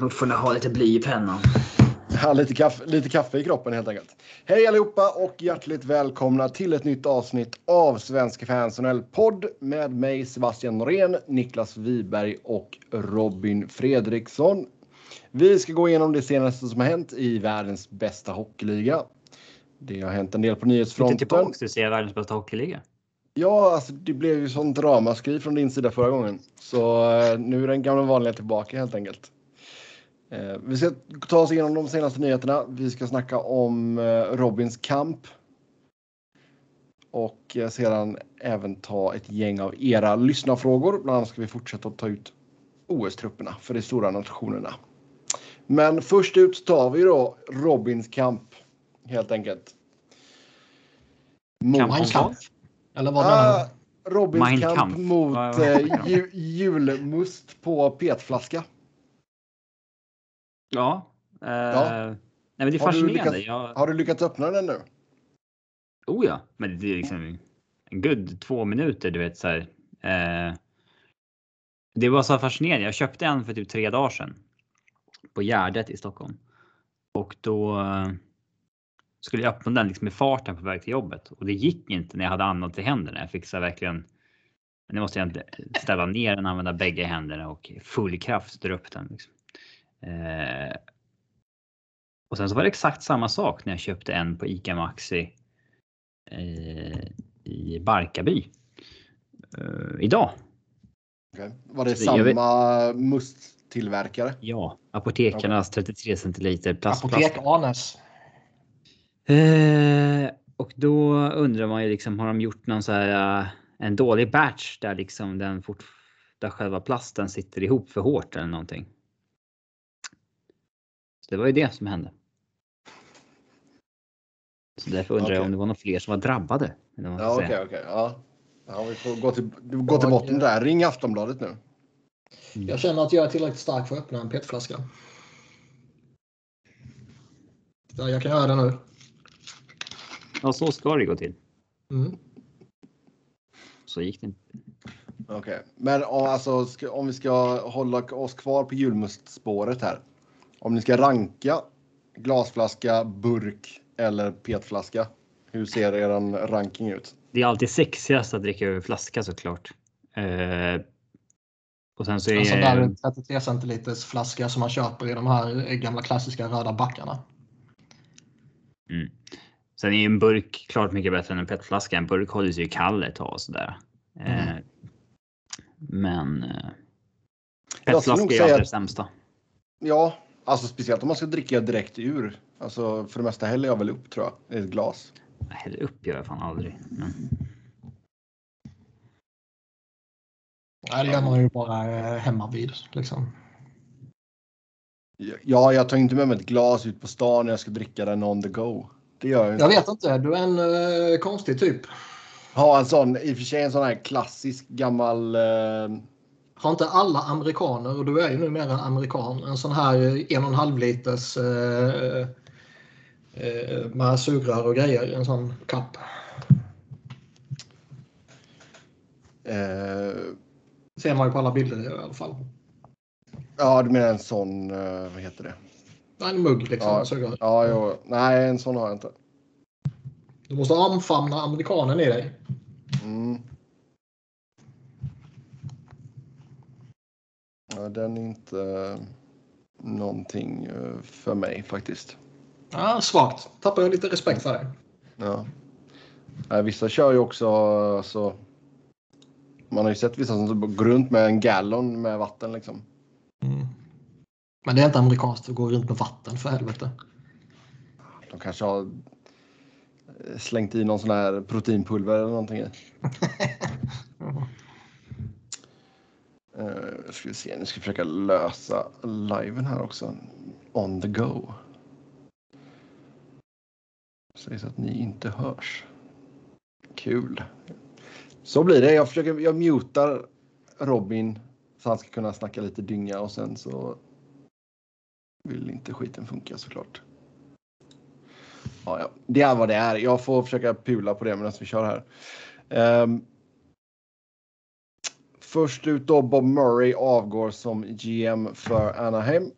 Då får ha lite bly i pennan. Ja, lite, kaffe, lite kaffe i kroppen helt enkelt. Hej allihopa och hjärtligt välkomna till ett nytt avsnitt av Svenska fans podd med mig Sebastian Norén, Niklas Wiberg och Robin Fredriksson. Vi ska gå igenom det senaste som har hänt i världens bästa hockeyliga. Det har hänt en del på nyhetsfronten. Inte tillbaka säga världens bästa hockeyliga. Ja, alltså det blev ju sånt ramaskri från din sida förra gången. Så eh, nu är den gamla vanliga tillbaka helt enkelt. Eh, vi ska ta oss igenom de senaste nyheterna. Vi ska snacka om eh, Robins kamp. Och sedan även ta ett gäng av era lyssnarfrågor. Bland annat ska vi fortsätta att ta ut OS-trupperna för de stora nationerna. Men först ut tar vi då Robins kamp helt enkelt. Kamp Eller vad ah, Robins Mein kamp Kampf. mot eh, ju, julmust på petflaska. Ja. Eh, Ja. Nej, men det är Har du fascinerande. lyckats- Jag... Har du lyckats öppna den nu? Oh ja, men det är liksom en good två minuter, du vet så här. Eh, det var så fascinerande. Jag köpte en för typ tre dagar sedan. På Gärdet i Stockholm. Och då eh, skulle jag öppna den liksom i farten på väg till jobbet. Och det gick inte när jag hade annat i händerna. Jag fick så verkligen. Nu måste jag inte ställa ner den, använda bägge händerna och full kraft dra upp den. Liksom. Eh, och sen så var det exakt samma sak när jag köpte en på ICA Maxi eh, i Barkarby. Eh, idag. Okej. Var det Så jag vet- samma musttillverkare? Ja, apotekarnas 33 centiliter plastplast. Apotek Arnes. Eh, och då undrar man ju liksom, har de gjort någon så här, eh, en dålig batch där liksom den fort, där själva plasten sitter ihop för hårt eller någonting. Så det var ju det som hände. Så därför undrar jag Okej. om det var några fler som var drabbade. Ja, okej, säga. okej. Ja. ja, vi får gå till, gå till botten där. Ring Aftonbladet nu. Jag känner att jag är tillräckligt stark för att öppna en petflaska. Ja, jag kan göra det nu. Ja, så ska det gå till. Mm. Så gick det inte. Okej, men ja, alltså, om vi ska hålla oss kvar på julmustspåret här. Om ni ska ranka glasflaska, burk eller petflaska. Hur ser er ranking ut? Det är alltid sexigast att dricka ur flaska såklart. Eh, och sen så är Alltså där är en 33 centiliters flaska som man köper i de här gamla klassiska röda backarna. Mm. Sen är ju en burk klart mycket bättre än en petflaska. En burk håller sig ju kall ett tag och sådär. Eh, men eh, Jag skulle nog petflaska är ju alltid det sämsta. Ja, alltså speciellt om man ska dricka direkt ur. Alltså för det mesta häller jag väl upp tror jag, i ett glas. Häller upp gör jag fan aldrig. Men, Nej, det gör man ju bara eh, hemma vid. Liksom. Ja, jag tar inte med mig ett glas ut på stan när jag ska dricka den on the go. Det gör jag inte. Jag vet inte, du är en eh, konstig typ. Ha en sån, i och för sig en sån här klassisk gammal... Eh, Har inte alla amerikaner, och du är ju numera amerikan, en sån här eh, en och en halv liters eh, med sugrör och grejer, en sån kapp. ser man ju på alla bilder i alla fall. ja, du menar en sån, vad heter det? En mugg liksom. Ja. Ja, jo, nej, en sån har jag inte. Du måste omfamna amerikanen i dig. Mm. Ja, den är inte eh, någonting eh, för mig faktiskt. Ja, svagt. Tappar jag lite respekt för dig. Ja. Nej, vissa kör ju också, alltså, man har ju sett vissa som går runt med en gallon med vatten liksom. Men det är inte amerikanskt att gå runt med vatten för helvete. De kanske har eh, slängt i någon sån här proteinpulver eller någonting i. Uh, ska vi se, nu ska vi försöka lösa liven här också. On the go. Sägs att ni inte hörs. Kul. Så blir det. Jag, försöker, jag mutar Robin så han ska kunna snacka lite dynga och sen så vill inte skiten funka såklart. Ja, ja. Det är vad det är. Jag får försöka pula på det medan vi kör här. Ehm, först ut då Bob Murray avgår som GM för Anaheim.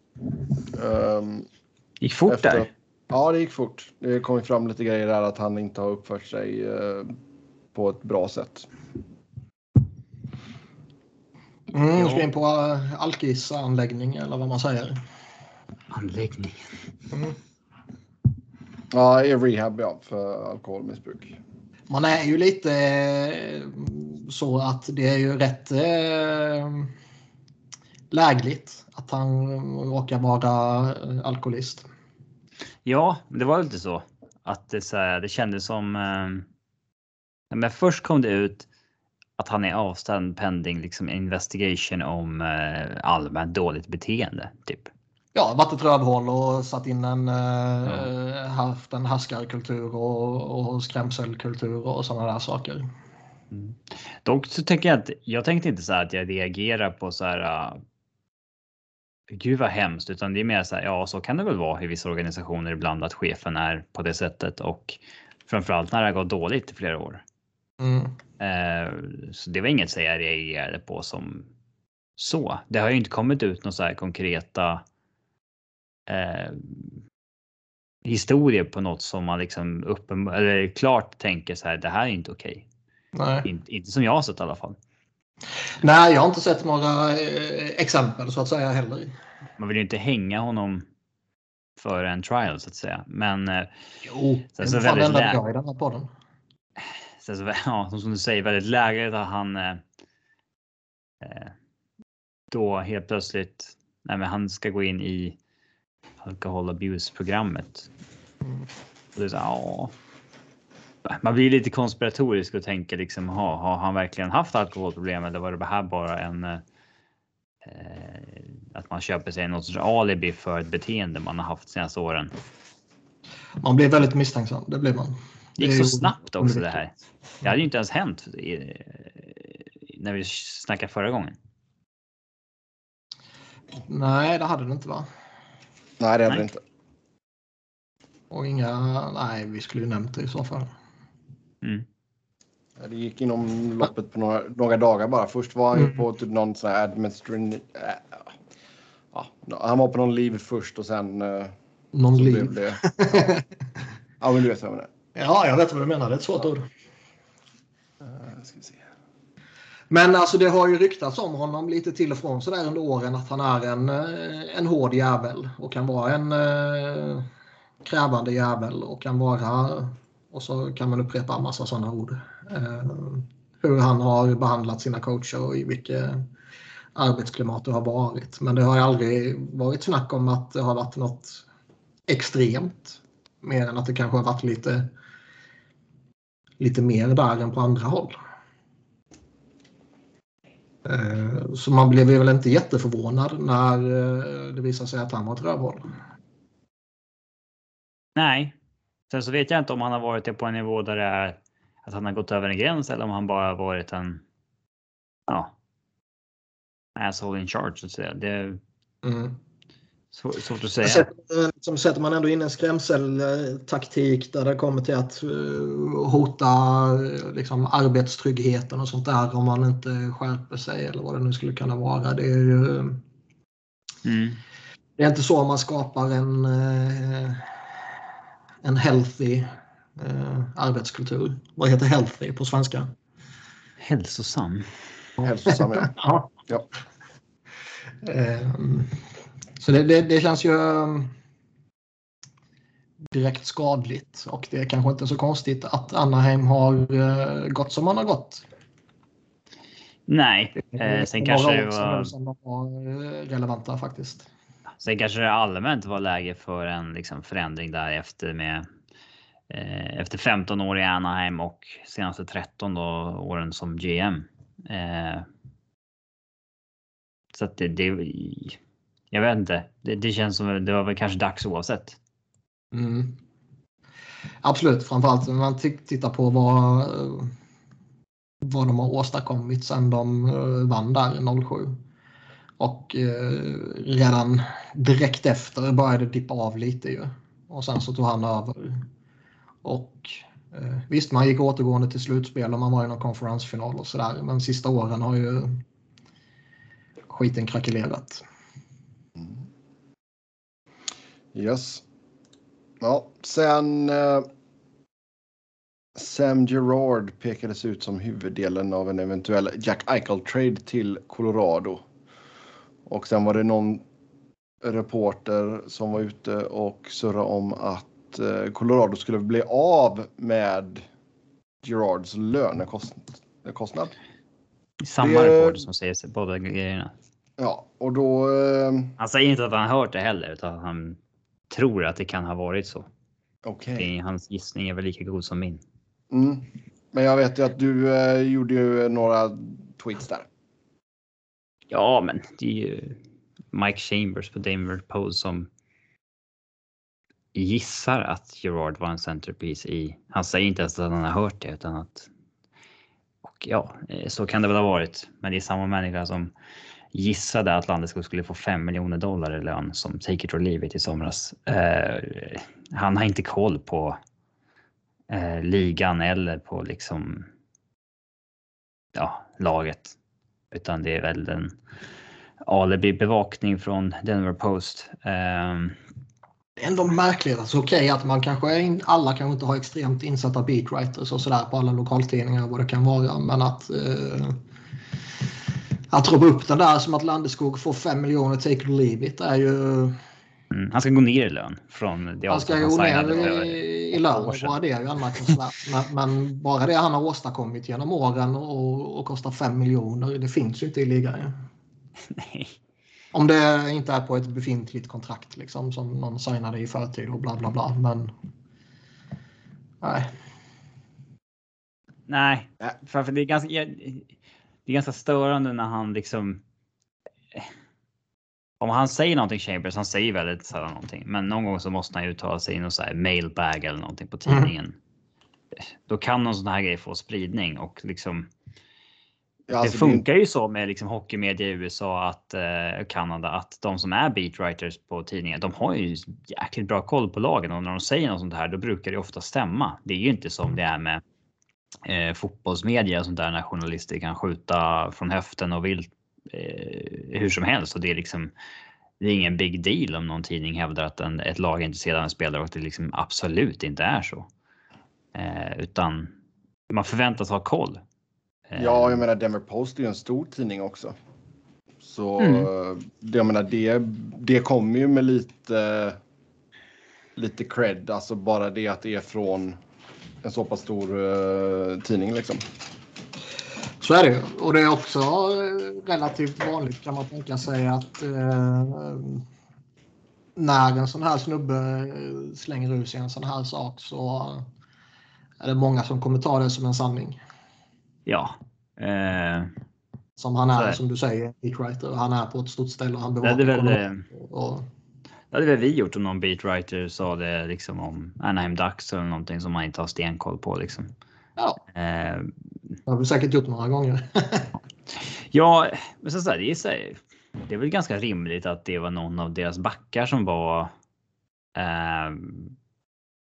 Um, Gick fort efter- där. Ja, det gick fort. Det kom fram lite grejer där att han inte har uppfört sig eh, på ett bra sätt. Mm, Ja. Ska in på uh, alkisanläggning eller vad man säger. Anläggningen. Mm. Ja, i rehab ja, för alkoholmissbruk. Man är ju lite eh, så att det är ju rätt eh, lägligt att han råkar vara eh, alkoholist. Ja, det var lite så att det, så här, det kändes som. Eh, men först kom det ut att han är avstängd pending liksom investigation om eh, allmänt dåligt beteende typ. Ja, varit ett rövhål och satt in en, eh, haft en härskarkultur och, och skrämselkultur och sådana där saker. Dock så tänker jag att jag tänkte inte så här att jag reagerar på så här. Uh, Gud vad hemskt, utan det är mer så här. Ja, så kan det väl vara i vissa organisationer ibland att chefen är på det sättet och framförallt när det har gått dåligt i flera år. Mm. Eh, Så det var inget så jag reagerade på som så. Det har ju inte kommit ut några så här konkreta eh, historier på något som man liksom uppen eller klart tänker så här. Det här är inte okej. Nej. Inte, inte som jag har sett i alla fall. Nej, jag har inte sett några eh, exempel så att säga heller. Man vill ju inte hänga honom för en trial så att säga. Men eh, Jo, det är väldigt lä- jag i den här podden. sen så, ja, som du säger, väldigt lägligt att han eh, eh, då helt plötsligt, nej men han ska gå in i alkohol abuse programmet. Mm. Och det är så, ja. Man blir lite konspiratorisk och tänker liksom, ha, har han verkligen haft alkoholproblem eller var det här bara en eh, att man köper sig något sorts alibi för ett beteende man har haft de senaste åren. Man blir väldigt misstänksam, det blir man. Det gick så snabbt också det här. Det hade ju inte ens hänt i, när vi snackade förra gången. Nej, det hade det inte va? Nej, det hade Nej. det inte. Och inga, nej vi skulle ju nämnt det i så fall. Mm. Det gick inom loppet på några, några dagar bara. Först var han ju Mm. på typ någon sån här administration... Äh, ja, han var på någon liv först och sen... eh, Någon så liv. det... Ja. ja, men du vet vad jag menar. Ja, jag vet vad du menar. Det är ett svårt ord. Eh, ska vi se. Men alltså det har ju ryktats om honom lite till och från sådär under åren att han är en, eh, en hård jävel och kan vara en eh, krävande jävel och kan vara och så kan man upprepa en massa sådana ord. Eh, hur han har behandlat sina coacher och i vilket arbetsklimat det har varit. Men det har aldrig varit snack om att det har varit något extremt. Mer än att det kanske har varit lite, lite mer där än på andra håll. Eh, Så man blev väl inte jätteförvånad när eh, det visade sig att han var ett rövhål. Nej. Sen så vet jag inte om han har varit det på en nivå där det är att han har gått över en gräns eller om han bara varit en. Ja. Asshole in charge så att säga. Det Mm. Svår- svårt att säga. Sätter, liksom, sätter man ändå in en skrämseltaktik där det kommer till att eh, hota eh, liksom, arbetstryggheten och sånt där om man inte skärper sig eller vad det nu skulle kunna vara. Det är ju Mm. det är inte så man skapar en, eh, en healthy eh, arbetskultur. Vad heter healthy på svenska? Hälsosam. Hälsosam, ja. Ja. Ja. Ehm, Så det, det, det känns ju ehm, direkt skadligt och det är kanske inte så konstigt att Anaheim har eh, gått som man har gått. Nej, eh, sen kanske det var. som de var eh, relevanta faktiskt. Sen kanske det allmänt var läge för en liksom förändring där efter med eh, efter 15 år i Anaheim och senaste 13 då, åren som GM. Eh, så att det, det, jag vet inte. Det, det känns som det var väl kanske dags oavsett. Mm. Absolut, framförallt när man tittar på vad, vad de har åstadkommit sedan de eh, vann där 07. Och eh, redan direkt efter började det dippa av lite ju. Och sen så tog han över. Och eh, visst, man gick återgående till slutspel och man var i någon konferensfinal och sådär. Men sista åren har ju skiten krackelerat. Yes. Ja, sen eh, Sam Gerard pekades ut som huvuddelen av en eventuell Jack Eichel-trade till Colorado. Och sen var det någon reporter som var ute och surrade om att eh, Colorado skulle bli av med Gerards lönekostnad. Samma Det- reporter som säger båda grejerna. Ja, och då... Eh, Han säger inte att han hört det heller, utan han tror att det kan ha varit så. Okej. Är, hans gissning är väl lika god som min. Mm. Men jag vet ju att du eh, gjorde ju några tweets där. Ja, men det är ju Mike Chambers på Denver Post som gissar att Gerard var en centerpiece i. Han säger inte ens att han har hört det utan att. Och ja, eh, så kan det väl ha varit. Men det är samma människa som gissade att Landeskog skulle få 5 miljoner dollar i lön som take it or leave it i somras. Eh, han har inte koll på eh, ligan eller på liksom. Ja, laget. Utan det är väl en alibi bevakning från Denver Post. Eh, Det är ändå märkligt. Alltså, Okej att man kanske in, alla kanske inte har extremt insatta beatwriters och sådär på alla lokaltidningar och vad det kan vara. Men att eh, att ropa upp den där som att Landeskog får 5 miljoner take it or leave it är ju... mm, han ska gå ner i lön från det Han ska avtal gå ner i, i lön. Bara det är ju anmärkningsvärt. Men, men bara det han har åstadkommit genom åren och, och kostar 5 miljoner. Det finns ju inte i ligan. Nej. Om det inte är på ett befintligt kontrakt liksom som någon signade i förtid och bla bla bla. Men nej. Nej, Nej. för för det är ganska. Det är ganska störande när han liksom. Om han säger någonting Chambers, han säger väldigt sällan någonting, men någon gång så måste han uttala sig i någon så här mailbag eller någonting på tidningen. Då kan någon sån här grej få spridning och liksom. Ja, alltså, det funkar ju så med liksom hockeymedia i USA att eh, Kanada att de som är beatwriters på tidningen, de har ju jäkligt bra koll på lagen och när de säger något sånt här, då brukar det ofta stämma. Det är ju inte som det är med eh, fotbollsmedia och sånt där när journalister kan skjuta från höften och vilt eh, hur som helst och det är liksom. Det är ingen big deal om någon tidning hävdar att en, ett lag är intresserad av en spelare och att det liksom absolut inte är så. Eh, utan man förväntas ha koll. Eh, Ja, jag menar Denver Post är ju en stor tidning också. Så Mm. det, jag menar det, det kommer ju med lite lite cred, alltså bara det att det är från en så pass stor eh, tidning liksom. Så är det. Och det är också eh, relativt vanligt kan man tänka sig att eh, när en sån här snubbe slänger ur sig en sån här sak så är det många som kommer ta det som en sanning. Ja. Eh, Som han är, är det. som du säger, beatwriter. Han är på ett stort ställe och han det bevakar hade väl, Colorado. eh, och, det hade väl vi gjort om någon beatwriter sa det liksom om Anaheim Ducks eller någonting som man inte har stenkoll på liksom. ja, Eh, det har vi säkert gjort några gånger. ja, men så, så här, det är så här, Det är väl ganska rimligt att det var någon av deras backar som var eh,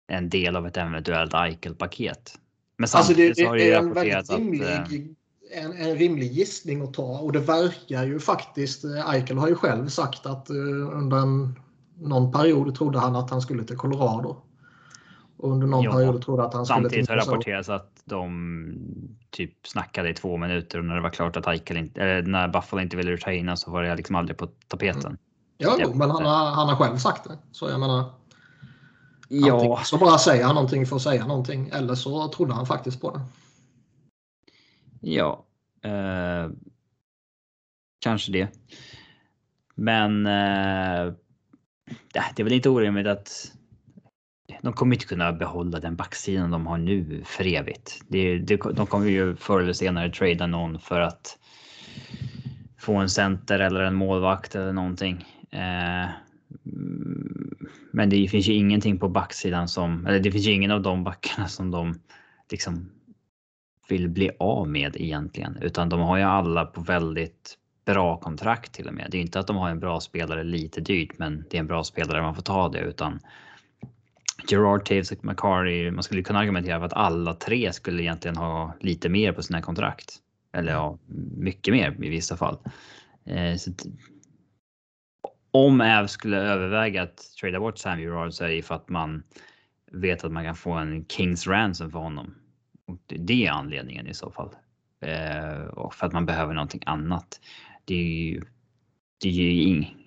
en del av ett eventuellt Eichel-paket. Men Alltså det, det så har det ju är en rapporterats väldigt att... rimlig, eh, en, en rimlig gissning att ta och det verkar ju faktiskt, eh, Eichel har ju själv sagt att eh, under en, någon period trodde han att han skulle till Colorado. Och under någon Ja, period trodde att han skulle till Samtidigt har rapporterats att de typ snackade i två minuter och när det var klart att Eichel inte, eller när Buffalo inte ville retaina så var det liksom aldrig på tapeten. Ja, Ja. jo, men han har, han har själv sagt det. Så jag menar, Ja, så bara säger han någonting för att säga någonting eller så trodde han faktiskt på det. ja. Eh, kanske det. Men eh, Äh, det är väl inte orimligt att de kommer inte kunna behålla den backsidan de har nu för evigt. Det, det, de kommer ju förr eller senare trada någon för att få en center eller en målvakt eller någonting. Eh, men det finns ju ingenting på backsidan som, eller det finns ju ingen av de backarna som de liksom vill bli av med egentligen, utan de har ju alla på väldigt bra kontrakt till och med. Det är inte att de har en bra spelare lite dyrt, men det är en bra spelare man får ta det utan Gerard, Taves och McCarty. Man skulle kunna argumentera för att alla tre skulle egentligen ha lite mer på sina kontrakt. Eller ja, mycket mer i vissa fall. Eh, så om Äv skulle överväga att trada bort Sam Gerard så är det för att man vet att man kan få en Kings ransom för honom. Och det är anledningen i så fall. Eh, och för att man behöver någonting annat. Det är ju, det är ju ing,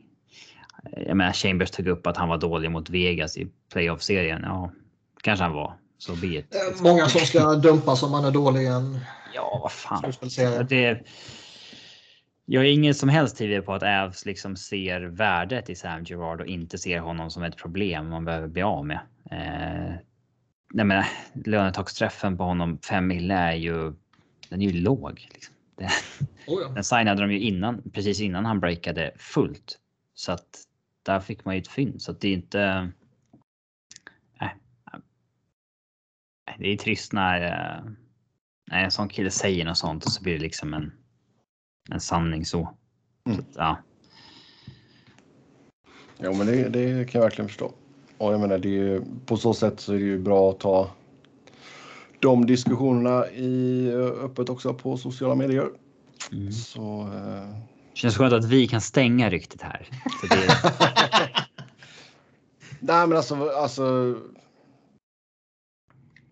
jag menar Chambers tog upp att han var dålig mot Vegas i playoff-serien. Ja, kanske han var. Så be Många som ska dumpas om man är dålig i en Ja, vad fan. Det, jag är ingen som helst tvivel på att Avs liksom ser värdet i Sam Gerard och inte ser honom som ett problem man behöver bli av med. Eh, nej men, lönetaksträffen på honom 5 mille är ju, den är ju låg. Liksom. Det, oh ja. Den signade de ju innan, precis innan han breakade fullt. Så att där fick man ju ett fynd. Så att det är inte... Nej. Det är trist när, när en sån kille säger något sånt och så blir det liksom en, en sanning så. Mm. så att, ja. Jo, men det, det, kan jag verkligen förstå. Och jag menar, det är ju, på så sätt så är det ju bra att ta de diskussionerna i, öppet också på sociala medier. Mm. Så, eh... Känns skönt att vi kan stänga ryktet här. Det... Nej, men alltså, alltså.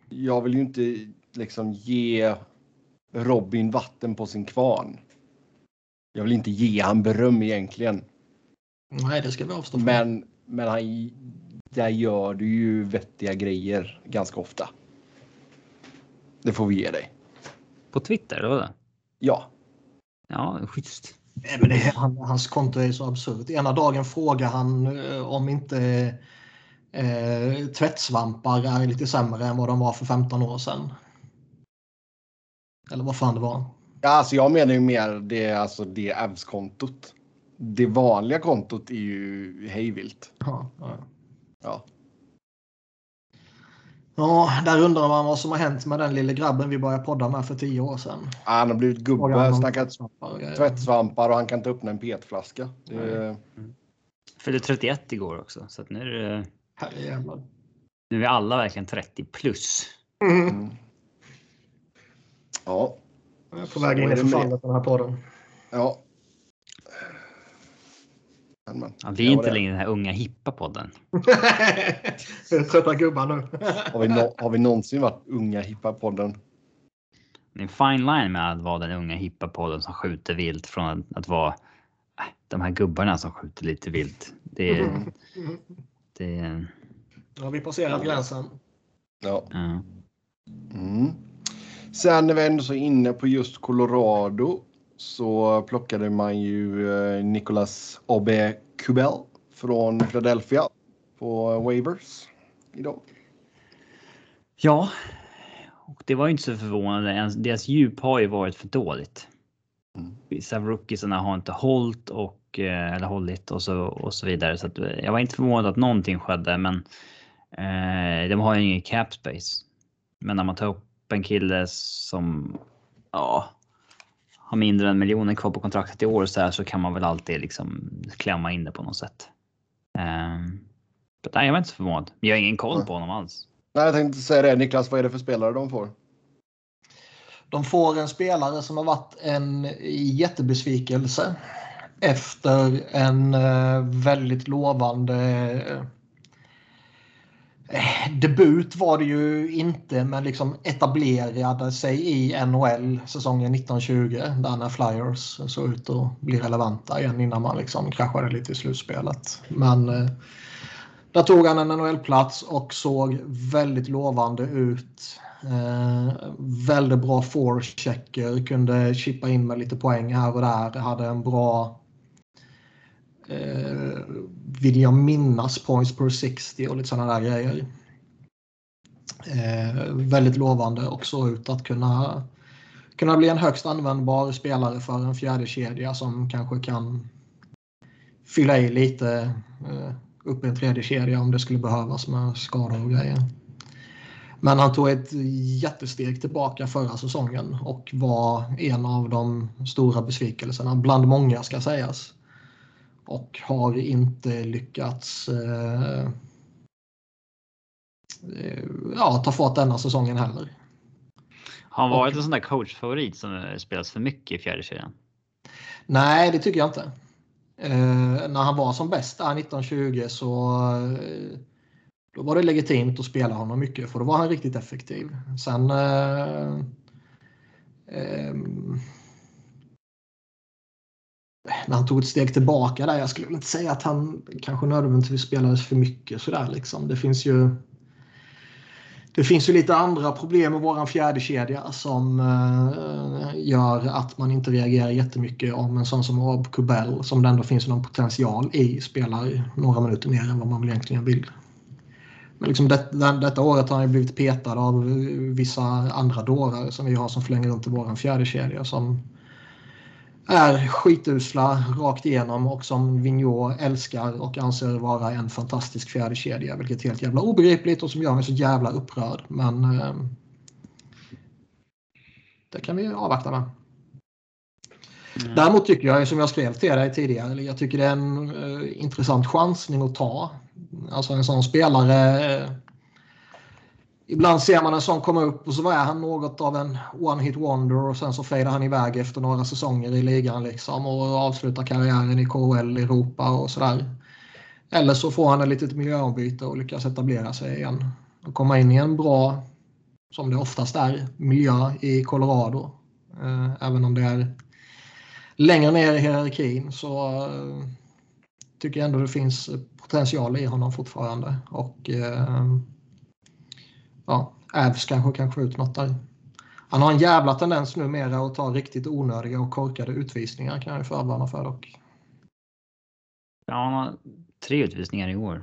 Jag vill ju inte liksom ge Robin vatten på sin kvarn. Jag vill inte ge han beröm egentligen. Nej, det ska vi avstå från. Men, men han, där gör du ju vettiga grejer ganska ofta. Det får vi ge dig. På Twitter, eller vad? Ja. Ja, schysst. Nej, men det, han, hans konto är så absurt. Ena dagen frågar han eh, om inte eh, tvättsvampar är lite sämre än vad de var för 15 år sedan. Eller vad fan det var. Ja, alltså jag menar ju mer det, alltså det Avs-kontot. Det vanliga kontot är ju hejvilt. Ja, ja. ja. Ja, där undrar man vad som har hänt med den lille grabben vi började podda med för tio år sedan. Ja, han har blivit gubbe, snackat tvättsvampar och han kan inte öppna en petflaska. Det... Mm. Fyllde 31 igår också, så att nu är det... Herrejävlar. Nu är vi alla verkligen 30 plus. Mm. Mm. Ja. Jag är på väg in i förfallet den här podden. Ja. Ja, vi är inte längre den här unga hippa podden. Trötta gubbar nu. har, vi no har vi någonsin varit unga hippa podden? Det är en fine line med att vara den unga hippa podden som skjuter vilt från att, att vara äh, de här gubbarna som skjuter lite vilt. Det är... Mm. Det är... Ja, vi passerat gränsen. Ja. ja. Mm. Sen när vi ändå så inne på just Colorado så plockade man ju eh, Nicolas Aube Kubel från Philadelphia på Waivers idag. Ja, och det var ju inte så förvånande. Deras djup har ju varit för dåligt. Mm. Vissa av rookiesarna har inte hållit och eh, eller hållit och så och så vidare. Så eh, jag var inte förvånad att någonting skedde, men eh, de har ju ingen cap space. Men när man tar upp en kille som ja, har mindre än miljonen kvar på kontraktet i år så, här, så kan man väl alltid liksom klämma in det på något sätt. Um, nej, jag var inte så förvånad. Jag har ingen koll på honom alls. Nej, jag tänkte säga det. Niklas, vad är det för spelare de får? De får en spelare som har varit en jättebesvikelse efter en eh, väldigt lovande Eh, Eh, debut var det ju inte, men liksom etablerade sig i NHL säsongen 1920 där när Flyers såg ut att bli relevanta igen innan man liksom kraschade lite i slutspelet. Men eh, där tog han en NHL-plats och såg väldigt lovande ut. Eh, väldigt bra forechecker, kunde chippa in med lite poäng här och där. Hade en bra eh, vill jag minnas points per 60 och lite sådana där grejer. Eh, väldigt lovande och såg ut att kunna, kunna bli en högst användbar spelare för en fjärde kedja som kanske kan fylla i lite eh, upp i en tredje kedja om det skulle behövas med skador och grejer. Men han tog ett jättesteg tillbaka förra säsongen och var en av de stora besvikelserna, bland många ska sägas och har inte lyckats eh, eh, ja, ta fart denna säsongen heller. Har han varit och, en sån där coachfavorit som spelas för mycket i fjärde kedjan? Nej, det tycker jag inte. Eh, när han var som bäst där 1920 så eh, då var det legitimt att spela honom mycket för då var han riktigt effektiv. Sen eh, ehm, när han tog ett steg tillbaka där, jag skulle inte säga att han kanske nödvändigtvis spelades för mycket sådär liksom. Det finns ju det finns ju lite andra problem med våran fjärde kedja som eh, gör att man inte reagerar jättemycket om en sån som Rob Kubel som det ändå finns någon potential i spelar några minuter mer än vad man egentligen vill. Men liksom det, det, detta året har han ju blivit petad av vissa andra dårar som vi har som flänger runt i våran fjärde kedja som är skitusla rakt igenom och som Vigneault älskar och anser vara en fantastisk fjärdekedja. Vilket är helt jävla obegripligt och som gör mig så jävla upprörd. Men eh, det kan vi avvakta med. Mm. Däremot tycker jag, som jag skrev till dig tidigare, jag tycker det är en eh, intressant chansning att ta. Alltså en sån spelare eh, Ibland ser man en sån komma upp och så är han något av en one hit wonder och sen så fejdar han iväg efter några säsonger i ligan liksom och avslutar karriären i KHL, Europa och sådär. Eller så får han ett litet miljöombyte och lyckas etablera sig igen. Och komma in i en bra, som det oftast är, miljö i Colorado. Eh, även om det är längre ner i hierarkin så eh, tycker jag ändå det finns potential i honom fortfarande. Och eh, ja, Avs kanske kan få ut något där. Han har en jävla tendens numera att ta riktigt onödiga och korkade utvisningar kan jag ju förvarna för dock. Ja, han har tre utvisningar i år.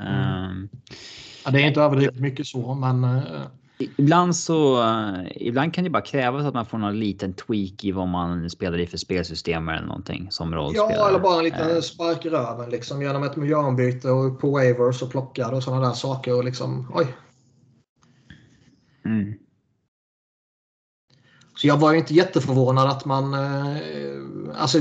Mm. Um, ja, det är inte överdrivet mycket så, men. Uh, ibland så. Uh, ibland kan det bara krävas att man får någon liten tweak i vad man spelar i för spelsystem eller någonting som rollspelare. Ja, eller bara en liten uh, spark i röven liksom genom ett miljöombyte och på waivers och plockar och sådana där saker och liksom oj, Mm. Så jag var ju inte jätteförvånad att man... Eh, alltså,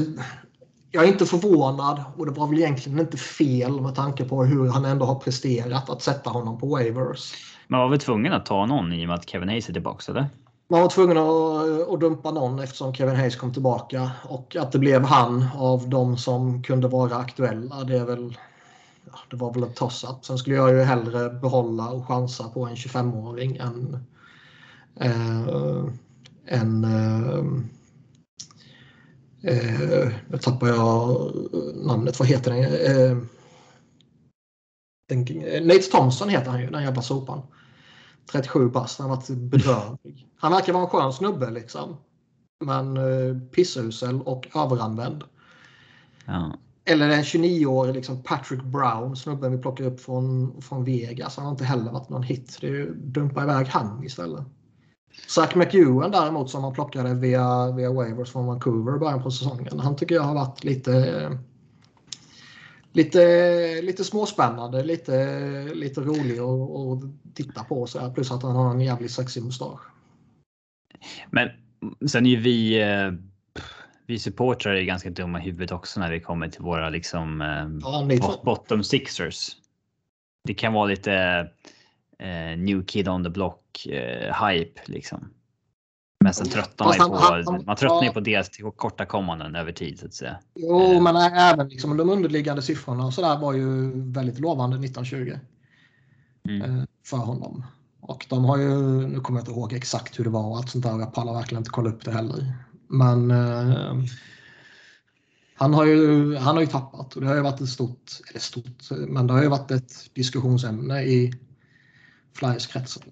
jag är inte förvånad och det var väl egentligen inte fel med tanke på hur han ändå har presterat att sätta honom på waivers. Man var väl tvungen att ta någon i och med att Kevin Hayes är tillbaka eller? Man var tvungen att, att dumpa någon eftersom Kevin Hayes kom tillbaka och att det blev han av de som kunde vara aktuella. Det är väl det var väl ett toss-up. Sen skulle jag ju hellre behålla och chansa på en 25-åring än en eh, eh, nu tappar jag namnet, vad heter den? Eh, den Nate Thompson heter han ju, den jävla sopan. 37 bast, han har varit bedrövlig. Han verkar vara en skön snubbe liksom. Men eh, pissusel och överanvänd. Ja. Eller en 29-årig liksom Patrick Brown, snubben vi plockar upp från, från Vegas. Han har inte heller varit någon hit. Det är ju dumpa iväg han istället. Zach McEwen däremot som man plockade via, via waivers från Vancouver i början på säsongen. Han tycker jag har varit lite lite, lite småspännande, lite, lite rolig att titta på. Så här. Plus att han har en jävligt sexig mustasch. Men sen är ju vi, eh, vi supportrar är ganska dumma i huvudet också när det kommer till våra liksom ja, bottom sixers. Det kan vara lite eh, new kid on the block eh, hype liksom. Men sen tröttnar man ju på, han, han, man tröttnar ju på deras korta kommanden över tid så att säga. Jo, eh. men även liksom, de underliggande siffrorna och sådär var ju väldigt lovande 1920. Mm. Eh, för honom. Och de har ju, nu kommer jag inte ihåg exakt hur det var och allt sånt där. Jag pallar verkligen inte kolla upp det heller. Men eh, han har, ju, han har ju tappat och det har ju varit ett stort, eller stort, men det har ju varit ett diskussionsämne i Flyers-kretsen.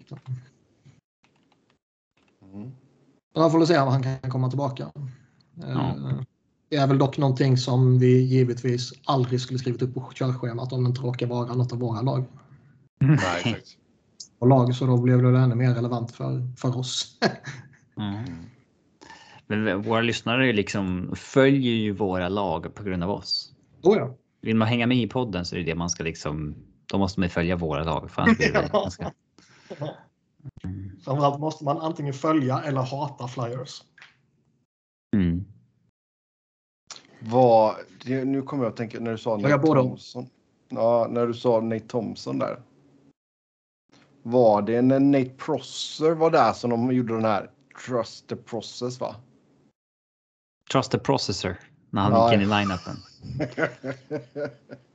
Mm. Man får se om han kan komma tillbaka. Ja. Eh, det är väl dock någonting som vi givetvis aldrig skulle skrivit upp på körschemat om det inte råkar vara något av våra lag. Nej, exakt. Och lag, så då blev det ännu mer relevant för, för oss. mm. Men våra lyssnare liksom följer ju våra lag på grund av oss. Oh ja. Vill man hänga med i podden så är det det man ska liksom då måste man följa våra lag. För det ganska... mm. Framförallt måste man antingen följa eller hata flyers. Mm. Vad, nu kommer jag att tänka när du sa Nate Thompson. Ja, när du sa Nate Thompson där. Var det när Nate Prosser var där som de gjorde den här Trust the process va? Trust the processor. När han Ja, gick in i line-upen.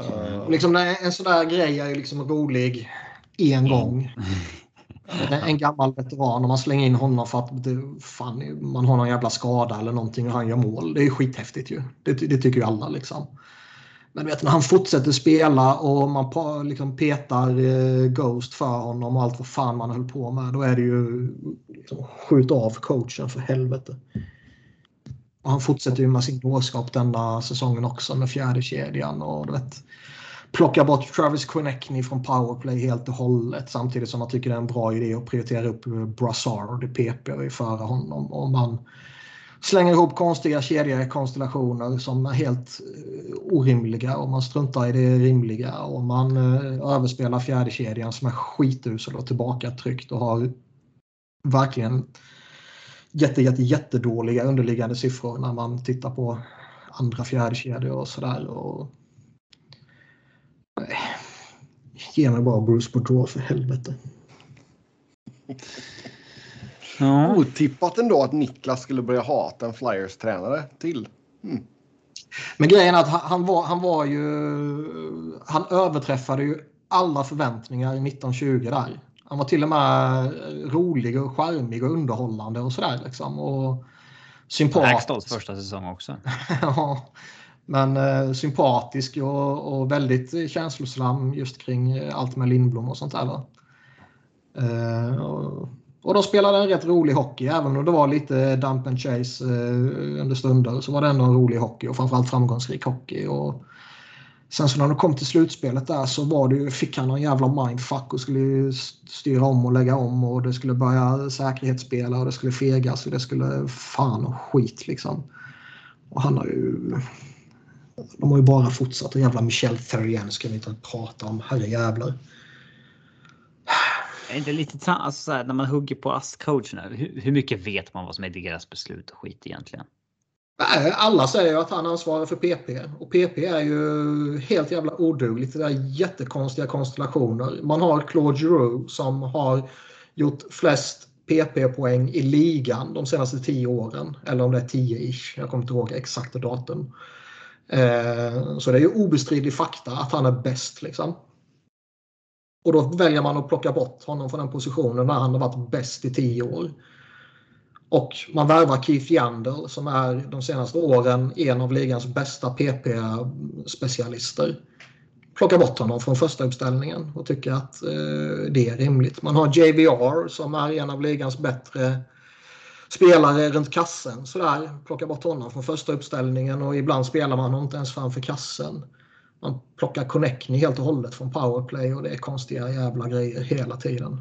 Uh, Liksom en sån där grej är liksom rolig en gång. En, en gammal veteran och man slänger in honom för att det, fan, man har någon jävla skada eller någonting och han gör mål. Det är skithäftigt ju. Det, det tycker ju alla liksom. Men vet när han fortsätter spela och man liksom petar eh, Ghost för honom och allt vad fan man höll på med. Då är det ju liksom, skjut av coachen för helvete. Och han fortsätter ju med sin dårskap denna säsongen också med fjärde kedjan och du vet plockar bort Travis Konechny från powerplay helt och hållet samtidigt som man tycker det är en bra idé att prioritera upp eh, Brassard i PP och före honom. Och man slänger ihop konstiga kedjor, konstellationer som är helt eh, orimliga och man struntar i det rimliga och man eh, överspelar fjärde kedjan som är skitusel och tillbakatryckt och har verkligen jätte, jätte, jättedåliga underliggande siffror när man tittar på andra fjärdekedjor och sådär. Och... Nej. Ge mig bara Bruce Boudreau för helvete. Ja. Otippat ändå att Niklas skulle börja hata en Flyers-tränare till. Men grejen är att han, han, var, han var ju... Han överträffade ju alla förväntningar i 1920 där. Han var till och med rolig och charmig och underhållande och sådär liksom. Och sympatisk. Hackstolls första säsong också. ja, men eh, sympatisk och, och väldigt känslosam just kring eh, allt med Lindblom och sånt där. Eh, och, och de spelade en rätt rolig hockey, även om det var lite dump and chase eh, under stunder så var det ändå en rolig hockey och framförallt framgångsrik hockey. Och sen så när de kom till slutspelet där så var det, ju- fick han någon jävla mindfuck och skulle ju styra om och lägga om och det skulle börja säkerhetsspela och det skulle fegas och det skulle fan och skit liksom. Och han har ju... De har ju bara fortsatt och jävla Michel Therrien ska vi inte prata om. Herrejävlar. Är det inte lite alltså, så här, när man hugger på ASS-coacherna? Hur, hur mycket vet man vad som är deras beslut och skit egentligen? Nej, Alla säger ju att han ansvarar för PP och PP är ju helt jävla odugligt. Det är jättekonstiga konstellationer. Man har Claude Giroux som har gjort flest PP-poäng i ligan de senaste tio åren. Eller om det är 10-ish. Jag kommer inte ihåg exakta datum. Eh, så det är ju obestridlig fakta att han är bäst. Liksom. Och då väljer man att plocka bort honom från den positionen när han har varit bäst i tio år. Och man värvar Keith Yandel som är de senaste åren en av ligans bästa PP-specialister. Plockar bort honom från första uppställningen och tycker att eh, det är rimligt. Man har JVR som är en av ligans bättre spelare runt kassen. Sådär, plockar bort honom från första uppställningen och ibland spelar man honom inte ens framför kassen. Man plockar Connectny helt och hållet från powerplay och det är konstiga jävla grejer hela tiden.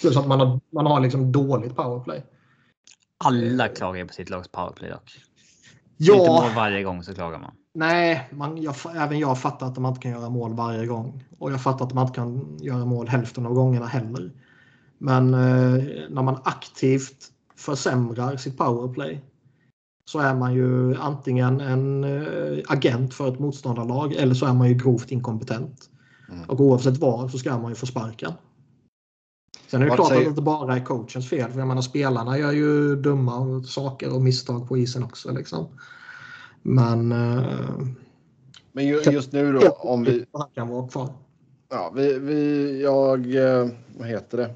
Plus att man har, man har liksom dåligt powerplay. Alla klagar ju på sitt lags powerplay dock. Inte Ja, mål varje gång så klagar man. nej, man, jag, även jag fattar att man inte kan göra mål varje gång. Och jag fattar att man inte kan göra mål hälften av gångerna heller. Men eh, när man aktivt försämrar sitt powerplay så är man ju antingen en eh, agent för ett motståndarlag eller så är man ju grovt inkompetent. Mm. Och oavsett vad så ska man ju få sparken. Sen är det Vad klart säger- att det inte bara är coachens fel. För jag menar spelarna gör ju dumma saker och misstag på isen också. Liksom. Men eh, Men ju, just nu då, om vi... han kan vara kvar. Ja, vi, vi jag... eh, Vad heter det?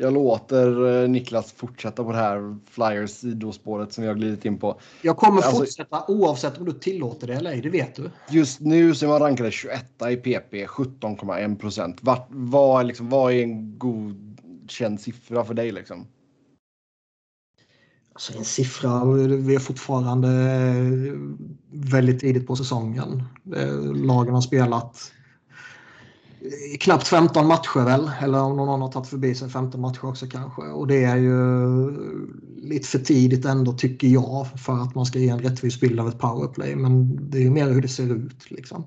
Jag låter eh, Niklas fortsätta på det här Flyers sidospåret som vi har glidit in på. Jag kommer Alltså- fortsätta oavsett om du tillåter det eller ej, det vet du. Just nu så är man rankade 21 i PP, 17,1 procent. Vad, liksom, vad är en godkänd siffra för dig liksom? Alltså en siffra, vi är fortfarande väldigt tidigt på säsongen. Eh, Lagen har spelat knappt 15 matcher väl, eller om någon har tagit förbi sig 15 matcher också kanske. Och det är ju lite för tidigt ändå tycker jag för att man ska ge en rättvis bild av ett powerplay. Men det är ju mer hur det ser ut liksom.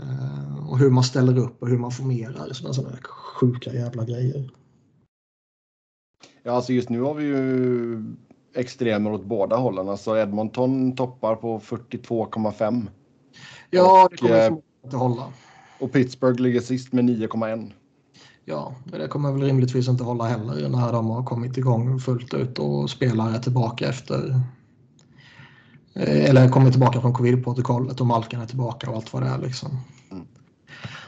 Eh, Och hur man ställer upp och hur man formerar sådana sådana sjuka jävla grejer. Ja, alltså just nu har vi ju extremer åt båda hållen. Alltså Edmonton toppar på 42,5 Ja, det Och, kommer eh, jag förmodligen inte hålla. Och Pittsburgh ligger sist med 9,1. Ja, det kommer väl rimligtvis inte hålla heller när de har kommit igång fullt ut och spelare tillbaka efter eh, eller kommit tillbaka från covid-protokollet och Malkan är tillbaka och allt vad det är. Liksom. Mm.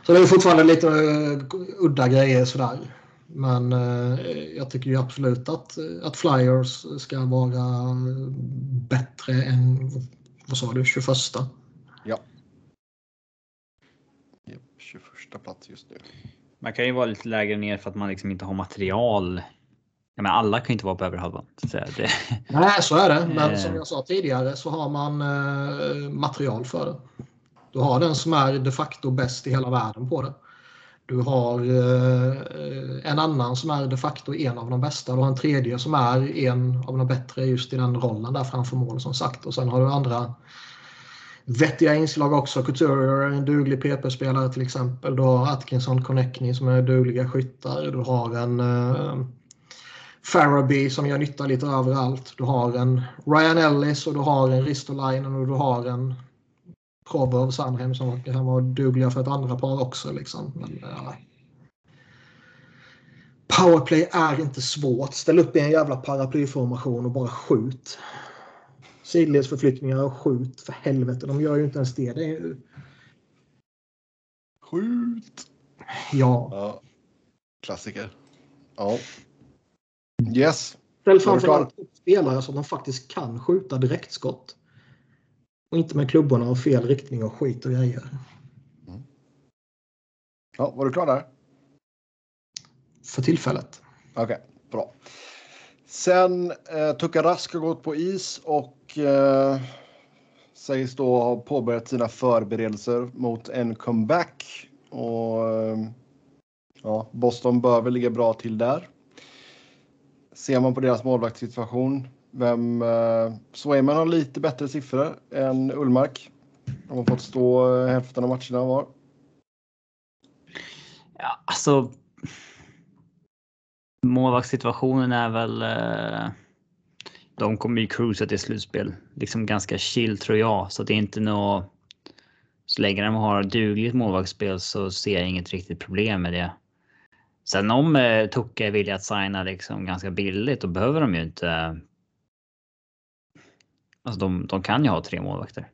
Så det är fortfarande lite uh, udda grejer sådär. Men uh, jag tycker ju absolut att, att Flyers ska vara bättre än, vad sa du, 21? Ja. 21 plats just nu. Man kan ju vara lite lägre ner för att man liksom inte har material. Ja, men alla kan ju inte vara på över halvan. Så det... Nej, så är det. Men som jag sa tidigare så har man eh, material för det. Du har den som är de facto bäst i hela världen på det. Du har eh, en annan som är de facto en av de bästa. Du har en tredje som är en av de bättre just i den rollen där framför mål som sagt. Och sen har du andra vettiga inslag också. Couture är en duglig PP-spelare till exempel. Du har Atkinson Connectney som är dugliga skyttar. Du har en eh, Faraby som gör nytta lite överallt. Du har en Ryan Ellis och du har en Ristolainen och du har en Probov Sandheim som kan vara dugliga för ett andra par också. Liksom. Men, ja. Powerplay är inte svårt. Ställ upp i en jävla paraplyformation och bara skjut sidledsförflyttningar och skjut för helvete. De gör ju inte ens det. det är... Skjut! Ja. ja. Klassiker. Ja. Yes. Ställ framförallt spelare som de faktiskt kan skjuta direktskott. Och inte med klubborna och fel riktning och skit och grejer. Mm. Ja, var du klar där? För tillfället. Okej, okay, bra. Sen eh, Tuka Rask har gått på is och eh, sägs då ha påbörjat sina förberedelser mot en comeback. Och eh, ja, Boston bör väl ligga bra till där. Ser man på deras målvaktssituation, vem... Eh, Swayman har lite bättre siffror än Ullmark. De har fått stå eh, hälften av matcherna var. Ja, alltså målvaktssituationen är väl... Eh, de kommer ju cruisa till slutspel. Liksom ganska chill tror jag. Så det är inte något... Så länge de har dugligt målvaktsspel så ser jag inget riktigt problem med det. Sen om eh, Tucka är villig att signa liksom ganska billigt då behöver de ju inte... Alltså de, de kan ju ha tre målvakter.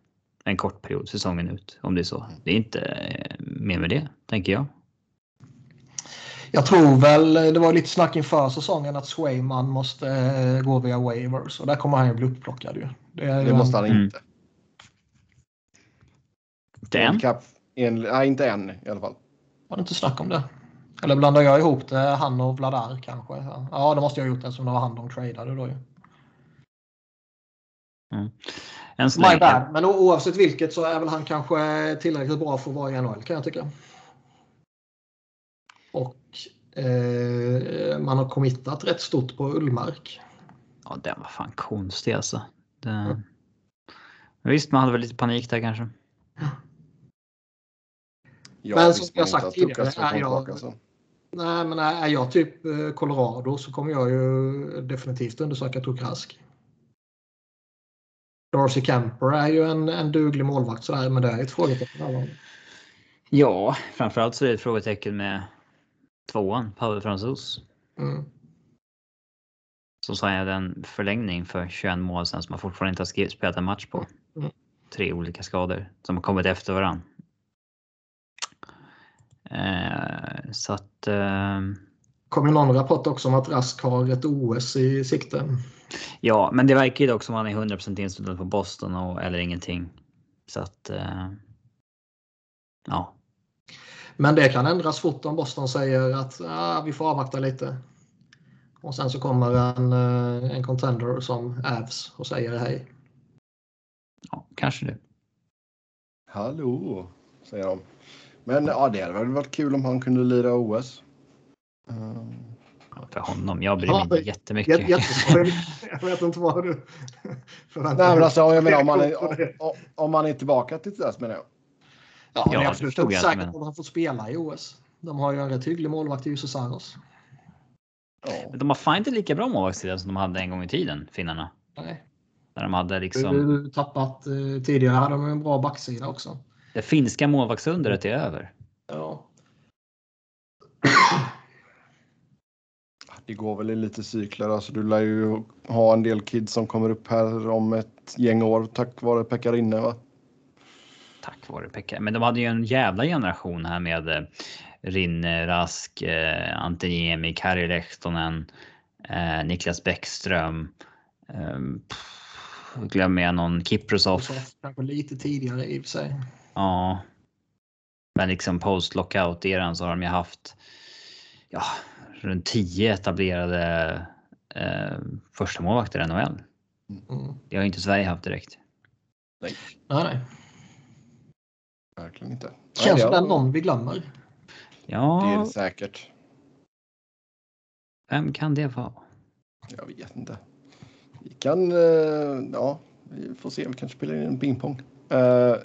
En kort period, säsongen ut. Om det är så. Det är inte eh, mer med det, tänker jag. Jag tror väl, det var lite snack inför säsongen att Swayman måste eh, gå via waivers och där kommer han ju bli upplockad ju. Det, det måste han inte. Mm. Inte än? En, nej, inte än i alla fall. Var det inte snack om det? Eller blandar jag ihop det? Han och Vladar kanske? Ja, det måste jag ha gjort eftersom det var han de tradade då ju. Mm. My bad. Men oavsett vilket så är väl han kanske tillräckligt bra för att vara i NHL kan jag tycka. Och eh, man har committat rätt stort på Ullmark. Ja, den var fan konstig alltså. Det... Mm. Visst, man hade väl lite panik där kanske. Ja, men som jag sagt tidigare, är jag, alltså. nej, men är jag typ eh, Colorado så kommer jag ju definitivt undersöka Tokrask. Darcy Camper är ju en, en duglig målvakt sådär, men det är ett frågetecken. Ja, framförallt så är det ett frågetecken med tvåan, Pavel Fransos. Mm. Som signade en förlängning för 21 mål sen som man fortfarande inte har spelat en match på. Mm. Tre olika skador som har kommit efter varandra. Eh, så att... Eh, kom ju någon rapport också om att Rask har ett OS i sikte. Ja, men det verkar ju dock som att han är 100% inställd på Boston och, eller ingenting. Så att... Eh, ja. Men det kan ändras fort om Boston säger att ah, vi får avvakta lite. Och sen så kommer en, eh, en contender som Avs och säger hej. Ja, kanske det. Hallå, säger de. Men ja, det hade väl varit kul om han kunde lira OS. Um... Ja, för honom. Jag bryr mig inte jättemycket. jag vet inte vad du förväntar dig. Nej, men alltså, jag menar, om, man är, om, om man är tillbaka till dess menar jag. Ja, ja, det är absolut inte säkert men... att han får spela i OS. De har ju en rätt hygglig målvakt i Jussi Saros. Ja. De har fan inte lika bra målvaktssida som de hade en gång i tiden, finnarna. Nej. När de hade liksom... Tappat eh, tidigare hade de en bra backsida också. Det finska målvaktsundret är över. Ja. det går väl i lite cykler. Alltså, du lär ju ha en del kids som kommer upp här om ett gäng år tack vare Pekarinne va? Tack vare Pekka. Men de hade ju en jävla generation här med eh, Rinne Rask, eh, Antoniemi, Kari Lehtonen, eh, Niklas Bäckström. Eh, pff, glömmer jag någon Kiprosov. Kanske lite tidigare i och för sig. Ja. Men liksom post lockout eran så har de ju haft. Ja, runt 10 etablerade eh, första målvakter i NHL. Mm. Det har inte Sverige haft direkt. Nej, nej. Verkligen inte. Känns som det, någon vi glömmer. det är Ja, det säkert. vem kan det vara? Jag vet inte. Vi kan, eh, ja, vi får se. Vi kanske spelar in en pingpong. Uh,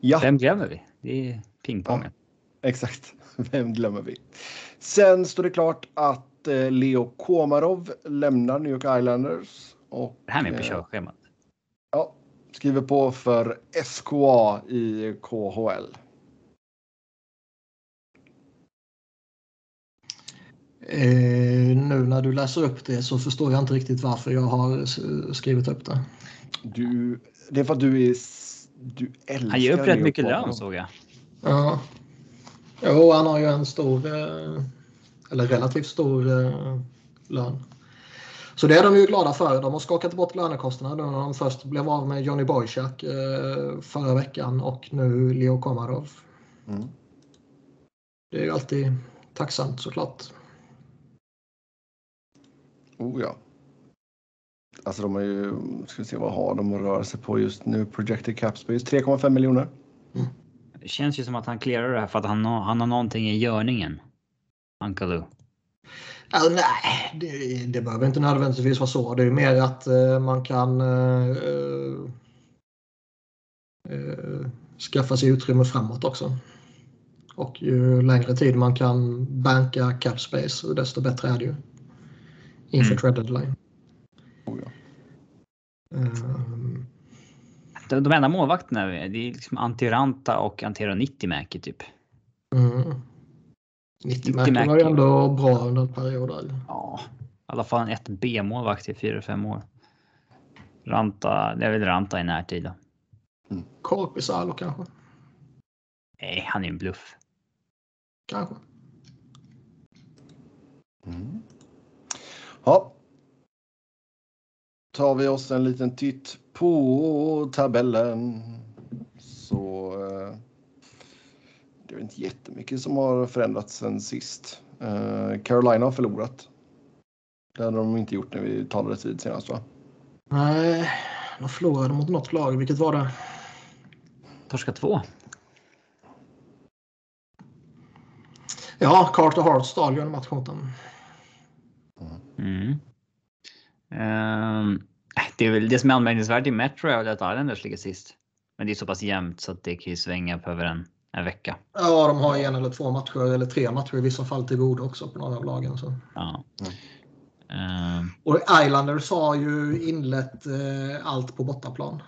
ja, Vem glömmer vi? Det är pingpongen. exakt. Vem glömmer vi? Sen står det klart att eh, Leo Komarov lämnar New York Islanders. Och, Det här med på körschemat. Skriver på för SKA i KHL. Eh, nu när du läser upp det så förstår jag inte riktigt varför jag har skrivit upp det. Du, det är för att du är... Du älskar Han ger upp rätt mycket lön såg jag. Ja. Jo, han har ju en stor, eh, eller relativt stor eh, lön. Så det är de ju glada för. De har skakat bort lönekostnaderna när de först blev av med Johnny Boychuk eh, förra veckan och nu Leo Komarov. Mm. Det är ju alltid tacksamt såklart. Oh ja. Alltså de har ju, ska vi se vad har de att röra sig på just nu? Projected Cap Space 3,5 miljoner. Det känns ju som att han clearar det här för att han har, han har någonting i görningen. Uncle Lou. Alltså, nej, det, det behöver inte nödvändigtvis vara så. Det är mer att eh, man kan eh, eh, skaffa sig utrymme framåt också. Och ju längre tid man kan banka cap space desto bättre är det ju. Inför Mm. deadline. Oh ja. Ehm, De, de enda målvakterna det är liksom Antiranta och Antero 90 Mäki typ. mm. 90 90 märken var ju ändå bra under en period. Ja, i alla fall en 1B målvakt i 4-5 år. Ranta, det är väl Ranta i närtid då. Korpisalo kanske. Nej, han är en bluff. Kanske. Mm. Ja. Tar vi oss en liten titt på tabellen. Så det är inte jättemycket som har förändrats sen sist. Eh, Carolina har förlorat. Det hade de inte gjort när vi talade tid senast va? Nej, de förlorade mot något lag. Vilket var det? Torska 2. Ja, Carter Hart stal ju match mot dem. Mm. Ehm, det är väl det som är anmärkningsvärt i Metro är att Islanders ligger sist. Men det är så pass jämnt så att det kan ju svänga på över en, en vecka. Ja, de har en eller två matcher, eller tre matcher i vissa fall till godo också på några av lagen. Så. Ja. Mm. Ehm, Och Islanders har ju inlett eh, allt på bortaplan.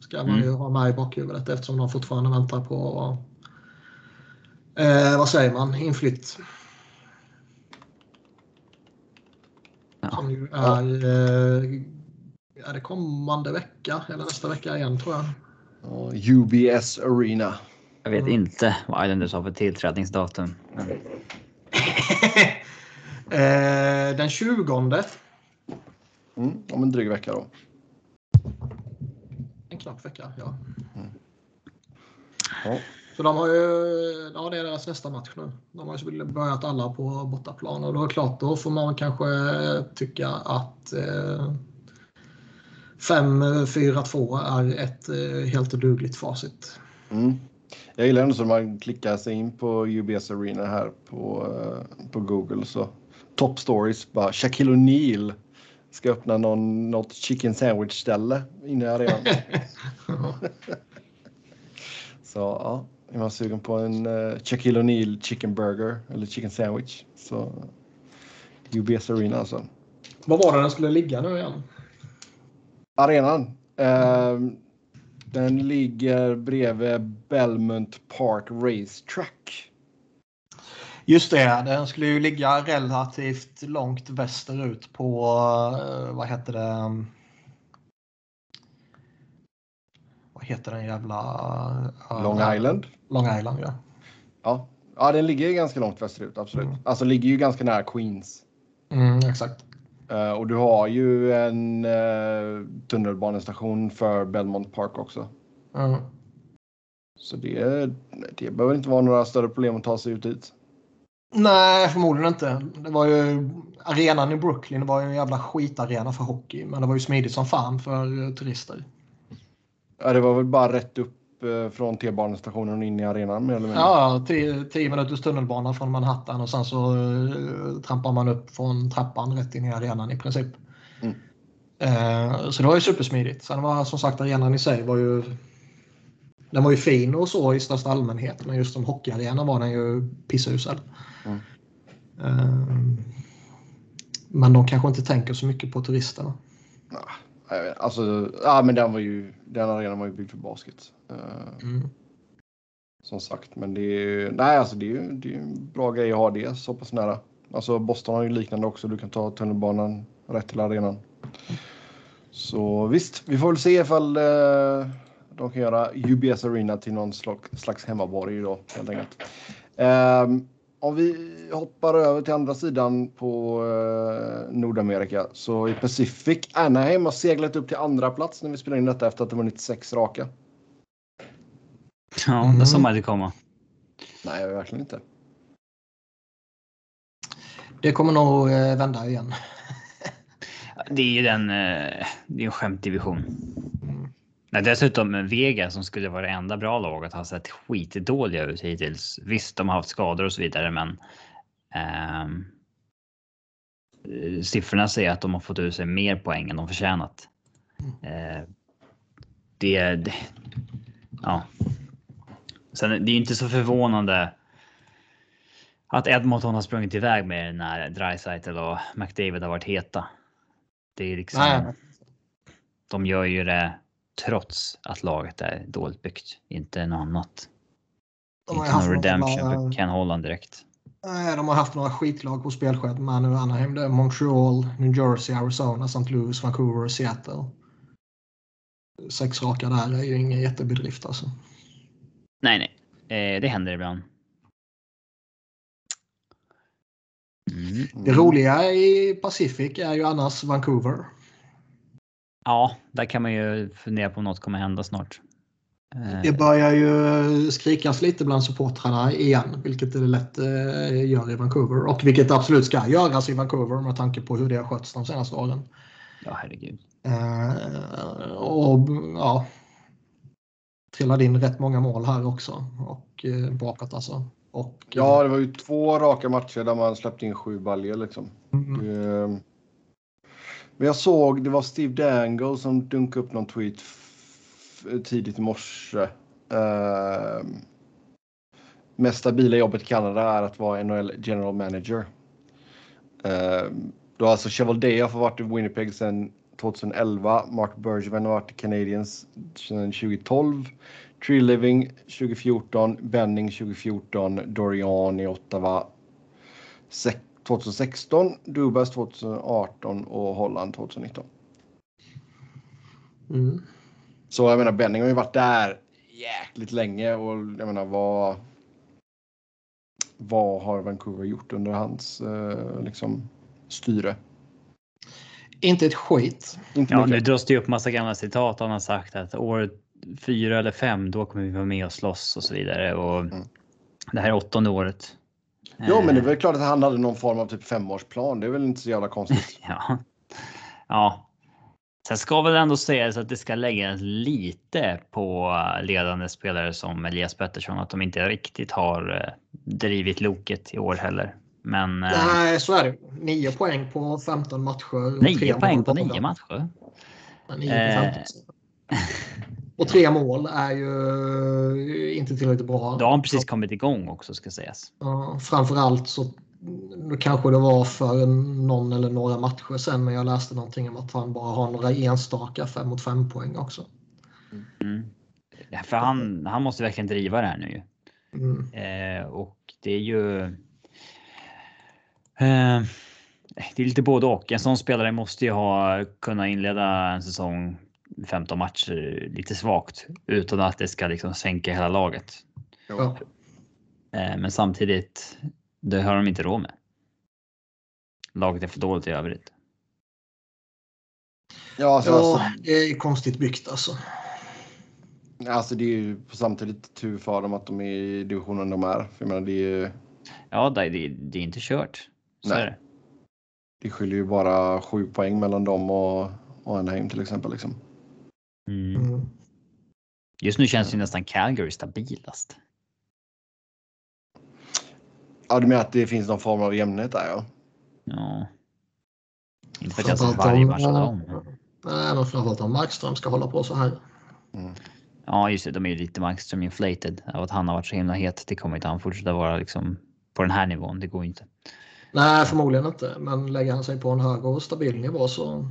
Ska man Mm. ju ha med i bakhuvudet eftersom de fortfarande väntar på eh, vad säger man, inflytt. Ja. Som ju är, eh, är det kommande vecka eller nästa vecka igen tror jag. Ja, UBS Arena. Jag vet Mm. inte vad Islanders har för tillträdningsdatum. Men, eh, den 20. Mm, om en dryg vecka då. En knapp vecka, ja. Ja. Så de har ju, ja det är deras nästa match nu. De har ju börjat alla på bortaplan och då är det klart, då får man kanske tycka att eh, 5-4-2 är ett eh, helt dugligt facit. Mm. Jag gillar ändå så man klickar sig in på UBS Arena här på, eh, på Google så top stories bara Shaquille O'Neal ska öppna någon, något chicken sandwich ställe inne i arenan. så ja, är man sugen på en uh, Shaquille O'Neal chicken burger eller chicken sandwich så UBS Arena alltså. Vad var det den skulle ligga nu igen? Arenan. ehm, den ligger bredvid Belmont Park Racetrack. Just det, den skulle ju ligga relativt långt västerut på, eh, vad heter det? Vad heter den jävla... eh, Long Island. Long Island, ja. Ja. ja, den ligger ju ganska långt västerut, absolut. Mm. Alltså ligger ju ganska nära Queens. Mm, exakt. Eh, och du har ju en uh, tunnelbanestation för Belmont Park också. Mm. Så det, det behöver inte vara några större problem att ta sig ut dit. Nej, förmodligen inte. Det var ju, arenan i Brooklyn var ju en jävla skitarena för hockey. Men det var ju smidigt som fan för eh, turister. Ja, det var väl bara rätt upp eh, från T-banestationen och in i arenan mer eller mindre. Ja, tio, tio minuters tunnelbana från Manhattan och sen så uh, trampar man upp från trappan rätt in i arenan i princip. Mm. Eh, så det var ju supersmidigt. Sen var som sagt arenan i sig var ju den var ju fin och så i största allmänhet men just som hockeyarena var den ju pissusel. Mm. Eh, men de kanske inte tänker så mycket på turisterna. Vet, Alltså, ja, men den var ju, den arenan var ju byggd för basket. Eh, Mm. som sagt, men det är ju, nej alltså det är ju det är en bra grej att ha det så pass nära. Alltså Boston har ju liknande också. Du kan ta tunnelbanan rätt till arenan. Så visst, vi får väl se ifall eh, de kan göra UBS Arena till någon slags, slags hemmaborg då helt enkelt. Ehm, om vi hoppar över till andra sidan på eh, Nordamerika så i Pacific Anaheim har seglat upp till andra plats när vi spelar in detta efter att de vunnit sex raka. Ja, det såg man inte komma. Nej, verkligen inte. Det kommer nog eh, vända igen. Det är ju den. eh, Det är en skämtdivision. Mm. Nej, dessutom Vega som skulle vara det enda bra laget har sett skitdåliga ut hittills. Visst, de har haft skador och så vidare, men. ehm, eh, siffrorna säger att de har fått ut sig mer poäng än de förtjänat. Eh, det, det. Ja. Sen det är inte så förvånande. Att Edmonton har sprungit iväg med det när Dreisaitl och McDavid har varit heta. Det är liksom. Nej. De gör ju det trots att laget är dåligt byggt, inte något annat. De inte någon några redemption jävla- för Ken Holland direkt. Nej, de har haft några skitlag på spelschemat nu. Anaheim, det är Montreal, New Jersey, Arizona, St. Louis, Vancouver och Seattle. Sex raka där är ju ingen jättebedrift alltså. Nej, nej, eh, det händer ibland. Mm. Det roliga i Pacific är ju annars Vancouver. Ja, där kan man ju fundera på om något kommer hända snart. Eh, Det börjar ju skrikas lite bland supportrarna igen, vilket det lätt eh, gör i Vancouver. Och vilket absolut ska göras i Vancouver med tanke på hur det har skötts de senaste åren. Ja, herregud. Eh, och ja, trillade in rätt många mål här också. Och eh, bakåt alltså. Och, Ja, det var ju två raka matcher där man släppte in sju baljor liksom. Mm. Det- men jag såg, det var Steve Dangle som dunkade upp någon tweet tidigt i morse. Ehm, uh, mest stabila jobbet i Kanada är att vara NHL general manager. Uh, då har alltså Chevaldeya har varit i Winnipeg sedan 2011. Mark Bergevin har varit i Canadiens sedan 2012. Tree Living 2014, Benning 2014, Dorian i Ottawa sek- 2016, Dubas 2018 och Holland 2019. Mm. Så jag menar Benning har ju varit där jäkligt länge och jag menar vad. Vad har Vancouver gjort under hans eh, liksom styre? Inte ett skit. Inte Ja, nu dras det upp massa gamla citat. Han har sagt att år fyra eller fem, då kommer vi vara med och slåss och så vidare. Och Mm. det här är åttonde året. Ja, men det är Eh, väl klart att han hade någon form av typ femårsplan. Det är väl inte så jävla konstigt. Ja. ja. Sen ska väl ändå sägas att det ska läggas lite på ledande spelare som Elias Pettersson att de inte riktigt har eh, drivit loket i år heller. Men eh, Nej, så är det. 9 poäng på 15 matcher. nio poäng på nio matcher. Ja, nio på Eh. 15. Och tre mål är ju inte tillräckligt bra. Då har han precis kommit igång också ska sägas. Ja, framförallt så kanske det var för någon eller några matcher sen men jag läste någonting om att han bara har några enstaka 5 mot 5 poäng också. Mm. Ja, För han, han måste verkligen driva det här nu. Mm. Eh, och det är ju. Eh, det är lite både och. En sån spelare måste ju ha kunna inleda en säsong 15 matcher lite svagt utan att det ska liksom sänka hela laget. Ja. Eh, men samtidigt, det har de inte råd med. Laget är för dåligt i övrigt. Ja, alltså, Ja, alltså, det är konstigt byggt alltså. alltså det är ju samtidigt tur för dem att de är i divisionen de är. För jag menar, det, är, ju- Ja, det, det, det är inte kört. Så Nej. är det. det skiljer ju bara sju poäng mellan dem och, och Anaheim till exempel. Liksom. Mm. Mm. Just nu känns ju nästan Calgary stabilast. Ja, du menar att det finns någon form av jämnhet där ja. Ja. Inte för att jag sett varje om, match av dem. Nej, men framförallt om Markström ska hålla på så här. Mm. Ja, just det. De är ju lite Markström inflated av att han har varit så himla het. Det kommer inte han fortsätta vara liksom på den här nivån. Det går inte. Nej, förmodligen inte. Men lägger han sig på en hög och stabil nivå så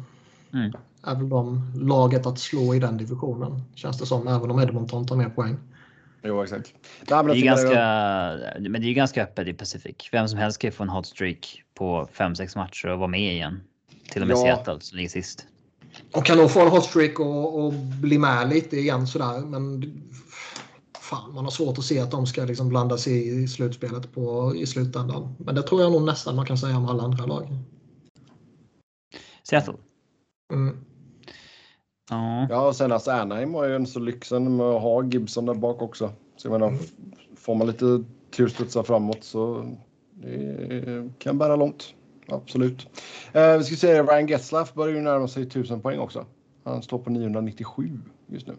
Mm. Är väl de laget att slå i den divisionen. Känns det som, även om Edmonton tar mer poäng. Jo, exakt. Det är, ju ganska, men det är ganska öppet i Pacific. Vem som helst kan ju få en hot streak på 5-6 matcher och vara med igen. Till och med Ja. Seattle som ligger sist. Och kan nog få en hot streak och, och bli med lite igen sådär. Men fan, man har svårt att se att de ska liksom blanda sig i slutspelet på, i slutändan. Men det tror jag nog nästan man kan säga om alla andra lag. Seattle. Mm. Ja. Ja, och sen alltså Anaheim har ju en så lyxen med att ha Gibson där bak också. Så jag menar, f- får man lite turstudsa framåt så det kan bära långt. Absolut. Eh, vi ska se, Ryan Getzlaff börjar ju närma sig 1000 poäng också. Han står på 997 just nu.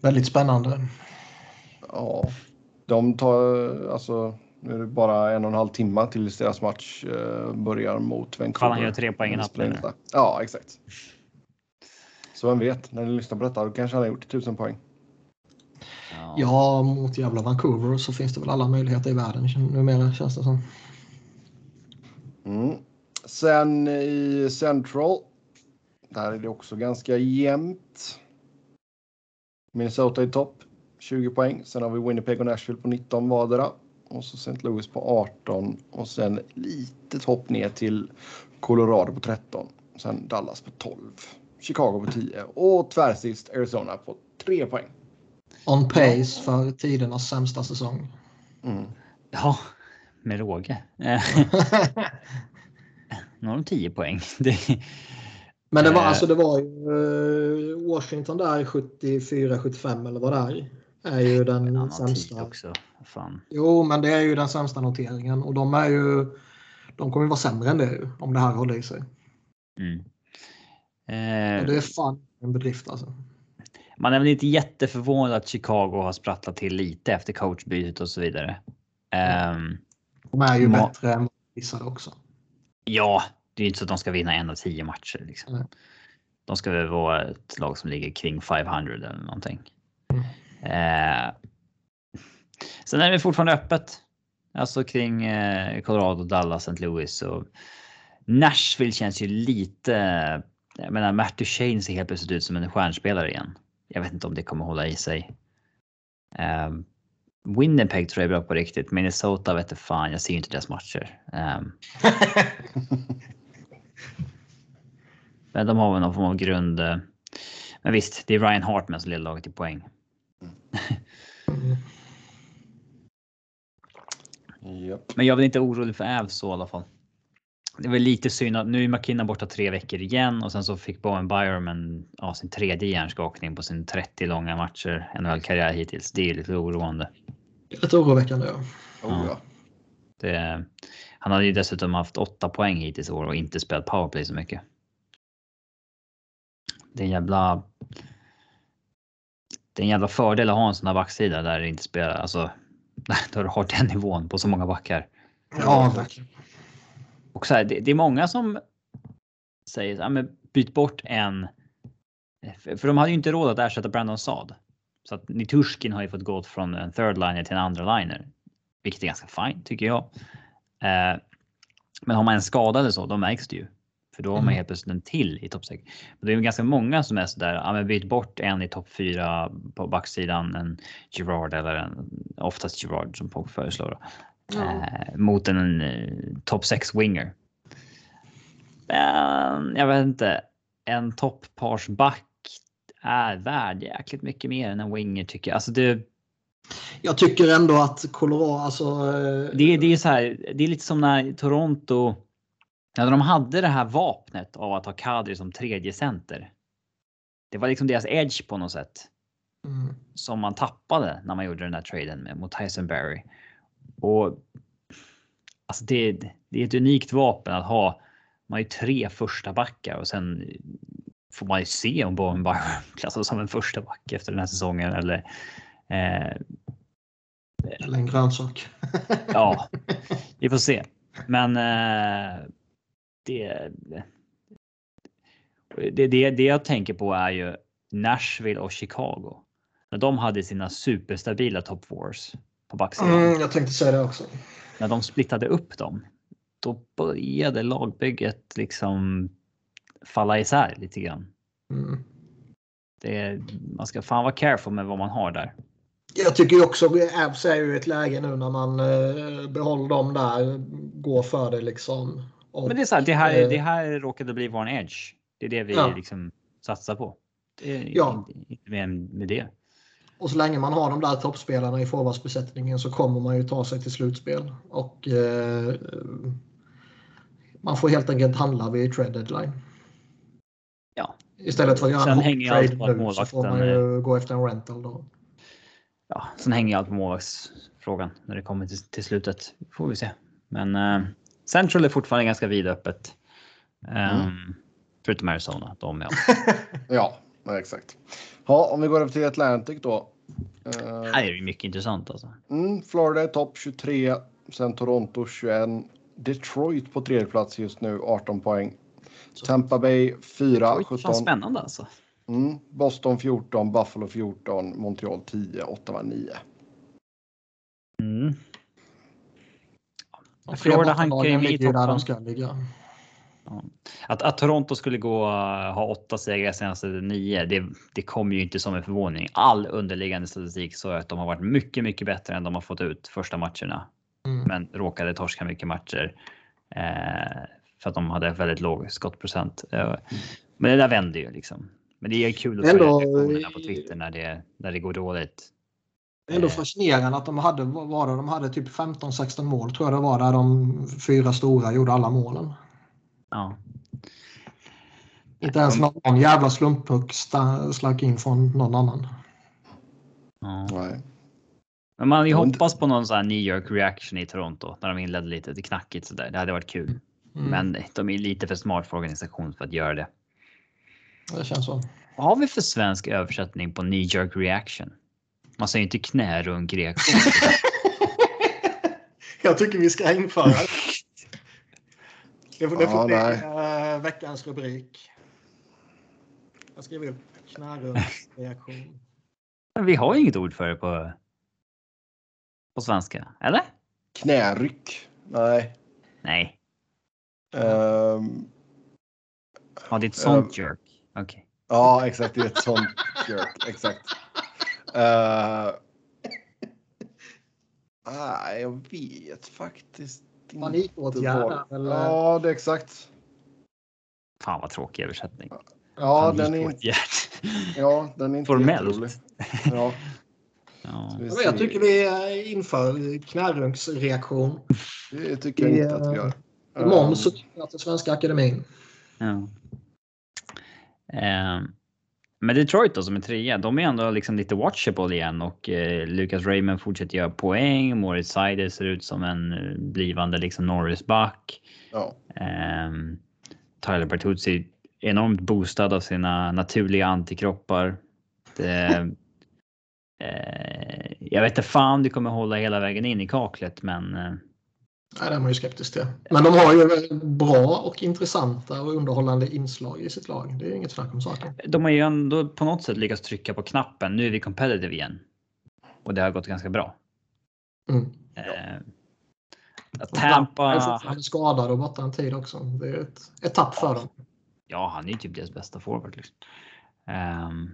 Väldigt spännande. Ja, de tar alltså. Nu är det bara en och en halv timme tills deras match eh, börjar mot Vancouver. Kan han göra tre poäng i natt. Ja, exakt. Så vem vet, när ni lyssnar på detta då kanske han har gjort 1000 poäng. ja. Ja, mot jävla Vancouver så finns det väl alla möjligheter i världen numera känns det som. Mm. Sen i Central. Där är det också ganska jämnt. Minnesota i topp. 20 poäng. Sen har vi Winnipeg och Nashville på 19 vardera. Och så St. Louis på 18. Och sen litet hopp ner till Colorado på 13. Sen Dallas på 12. Chicago på 10. Och tvärsist Arizona på 3 poäng. On pace för tidernas sämsta säsong. Mm. ja, med råge. Nu har de 10 poäng. Det, Men det var, Eh. alltså, det var ju eh, Washington där 74-75 eller vad det är. Är ju en den annan sämsta. också. Fan. Jo, men det är ju den sämsta noteringen och de är ju. De kommer ju vara sämre än det om det här håller i sig. Mm. Det Eh, är fan en bedrift alltså. man är väl inte jätteförvånad att Chicago har sprattlat till lite efter coachbytet och så vidare. Ehm, De är ju bättre än vissa också. ja, det är ju inte så att de ska vinna en av tio matcher. Liksom. Nej. De ska väl vara ett lag som ligger kring 500 eller någonting. Mm. Eh, sen är det fortfarande öppet. Alltså kring eh, Colorado, Dallas, St. Louis och Nashville känns ju lite. Jag menar, Matt Duchene ser helt plötsligt ut som en stjärnspelare igen. Jag vet inte om det kommer hålla i sig. Eh, Winnipeg tror jag är bra på riktigt. Minnesota vet jag fan, jag ser ju inte deras matcher. Eh, men de har väl någon form av grund. eh, Men visst, det är Ryan Hartman som leder laget i poäng. Japp. Men jag är väl inte orolig för Avs så i alla fall. Det var lite synd att nu är McKinnon borta tre veckor igen och sen så fick Bowen Byram en, ja, sin tredje hjärnskakning på sin 30 långa matcher NHL-karriär hittills. Det är lite oroande. Lite oroväckande. Ja. Oh, ja. Det, han hade ju dessutom haft åtta poäng hittills i år och inte spelat powerplay så mycket. Det är en jävla. Det är en jävla fördel att ha en sån här backsida där det inte spelar, alltså. Där du har den nivån på så många backar. Ja, verkligen. Och så här, det, det är många som säger ja, men byt bort en. För de hade ju inte råd att ersätta Brandon Saad. Så att Nitushkin har ju fått gå från en third liner till en andra liner. Vilket är ganska fint tycker jag. Eh, men har man en skada eller så, då märks det ju. För då har man Mm. helt plötsligt en till i topp 6. Men det är ju ganska många som är sådär, ja men byt bort en i topp 4 på backsidan, en Girard eller en, oftast Girard som folk föreslår. Eh, mot en eh, top 6 winger. Men jag vet inte. En toppparsback är värd jäkligt mycket mer än en winger tycker jag. Alltså det, Jag tycker ändå att Colorado, alltså... eh, det, det är så här. Det är lite som när Toronto. När de hade det här vapnet av att ha Kadri som tredje center. Det var liksom deras edge på något sätt. Mm. som man tappade när man gjorde den där traden med mot Tyson Berry. Och alltså det, det är ett unikt vapen att ha. Man har ju tre första backar och sen får man ju se om Bowen bara klassas som en första back efter den här säsongen eller. Eh, Eller en grönsak. ja, vi får se. Men eh, det, det, det, det jag tänker på är ju Nashville och Chicago. När de hade sina superstabila top wars på backsidan. Mm, jag tänkte säga det också. När de splittade upp dem. Då började lagbygget liksom falla isär lite grann. Mm. Är, man ska fan vara careful med vad man har där. Jag tycker också Abs är ju ett läge nu när man eh, behåller dem där, går för det liksom. Och, Men det är så här, det här, eh, det här råkade bli vår edge. Det är det vi Ja. liksom satsar på. Det är Ja. inte, mer med det. Och så länge man har de där toppspelarna i forwardsbesättningen så kommer man ju ta sig till slutspel. Och eh, man får helt enkelt handla vid trade deadline. Ja. Istället för att göra Sen en hänger allt trade att nu så får man ju gå efter en rental då. Ja, sen hänger allt på målvaktsfrågan när det kommer till, till slutet. Får vi se. Men eh, Central är fortfarande ganska vidöppet. Um, Förutom Arizona. De Ja, nej, exakt. Ja, om vi går över till Atlantic då. Eh, här är det ju mycket intressant alltså. Mm, Florida är topp 23, sen Toronto 21. Detroit på tredje plats just nu, 18 poäng. Tampa Bay 4, Det är 17. fan spännande alltså. Mm, Boston 14, Buffalo 14, Montreal 10, Ottawa 9. Mm. Florida hankar ju med i där toppen. de ska ligga. Att, att Toronto skulle gå ha åtta segrar senaste nio, det, det kommer ju inte som en förvåning. All underliggande statistik så att de har varit mycket, mycket bättre än de har fått ut första matcherna. Mm. Men råkade torska mycket matcher eh, för att de hade väldigt låg skottprocent. Eh, men det där vänder ju liksom. Men det är kul att Ändå- följa reaktionerna på Twitter när det, när det går dåligt. Ändå Eh. fascinerande att de hade, var det, de hade typ 15-16 mål tror jag det var där de fyra stora gjorde alla målen. Ja. Inte ens någon, jävla slumppuck slank in från någon annan. ja. Nej. Men man ju hoppats på någon sån här New York reaction i Toronto när de inledde lite, lite knackigt sådär. Det hade varit kul. Mm. Men de är lite för smart för organisation för att göra det. Det känns så. Vad har vi för svensk översättning på New York reaction? Man säger inte knärunk reaktion. Jag tycker vi ska införa det. Det får, det får bli nej. eh, veckans rubrik. Jag skriver upp. Men vi har ju inget ord för det på. På svenska, eller? Knäryck? Nej. Nej, Ehm, ja, det är ett sånt Eh, jerk. Okej. ja, exakt. Det är ett sånt jerk. Exakt. Uh, nej, jag vet faktiskt. Panikåtgärd, vad- eller? Ja, det är exakt. Fan vad tråkig översättning. Ja, den är, inte- Panikåtgärd. ja, den är inte Formellt. Ja, Ja. Jag tycker vi eh, inför knärunksreaktion. Det tycker jag inte att vi gör. Imorgon så tycker jag att den svenska akademin. Ja. Ehm, men Detroit då som är trea, de är ändå liksom lite watchable igen och eh, Lucas Raymond fortsätter göra poäng. Moritz Seider ser ut som en eh, blivande liksom Norris-back. Ja. Um, Tyler Bertuzzi enormt boostad av sina naturliga antikroppar. Det, eh, jag vet inte fan det kommer hålla hela vägen in i kaklet, men eh, Nej, det är man ju skeptisk till. Men de har ju bra och intressanta och underhållande inslag i sitt lag. Det är inget snack om saken. de har ju ändå på något sätt lyckats trycka på knappen. Nu är vi competitive igen. Och det har gått ganska bra. Mm. Eh, Han Tampa. är fortfarande skadad och borta en tid också. Det är ett, ett tapp för dem. Ja, han är ju typ deras bästa forward. Liksom. Ehm,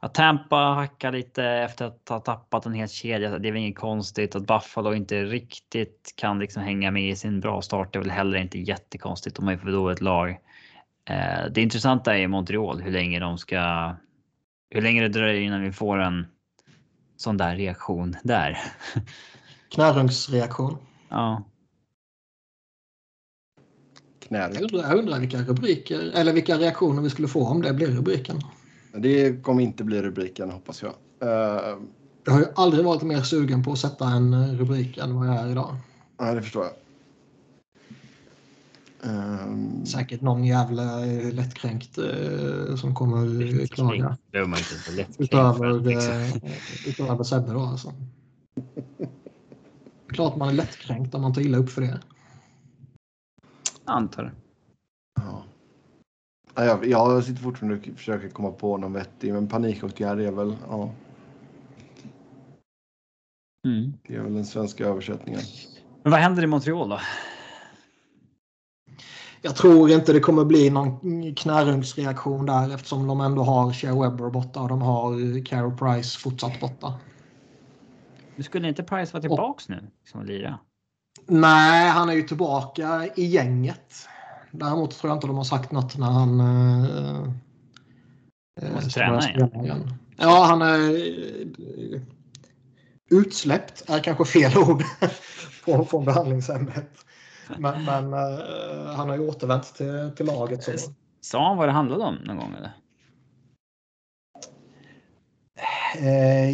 att Tampa hackar lite efter att ha tappat en hel kedja. Det är väl inget konstigt att Buffalo inte riktigt kan liksom hänga med i sin bra start. Det är väl heller inte jättekonstigt. De har ju för dåligt lag. Eh, det intressanta är Montreal, hur länge de ska. Hur länge det dröjer innan vi får en sån där reaktion där. Knärungsreaktion. Ja. Knär. Jag undrar, jag undrar vilka rubriker eller vilka reaktioner vi skulle få om det blir rubriken. Det kommer inte bli rubriken hoppas jag. Uh, Jag har ju aldrig varit mer sugen på att sätta en rubrik än vad jag är idag. nej, det förstår jag. Ehm, Säkert någon jävla eh, lättkränkt eh, som kommer klaga. Behöver man inte så lätt. Utöver, liksom. utöver Sebbe då alltså. Klart man är lättkränkt om man tar illa upp för det. Antar det. ja. Ja, Jag, jag sitter fortfarande och försöker komma på någon vettig, men panikåtgärd är väl, ja, Mm. det är väl den svenska översättningen. Men vad händer i Montreal då? Jag tror inte det kommer bli någon knärungsreaktion där eftersom de ändå har Shea Webber borta och de har Carey Price fortsatt borta. Nu skulle inte Price vara tillbaks nu? Som att lira? Nej, han är ju tillbaka i gänget. Däremot tror jag inte de har sagt något när han... Uh, Måste träna igen. igen. Ja, han är... eh, utsläppt är kanske fel ord från, från behandlingshemmet. Men, men eh, han har ju återvänt till, till laget. Så. Sa han vad det handlade om någon gång eller? Eh,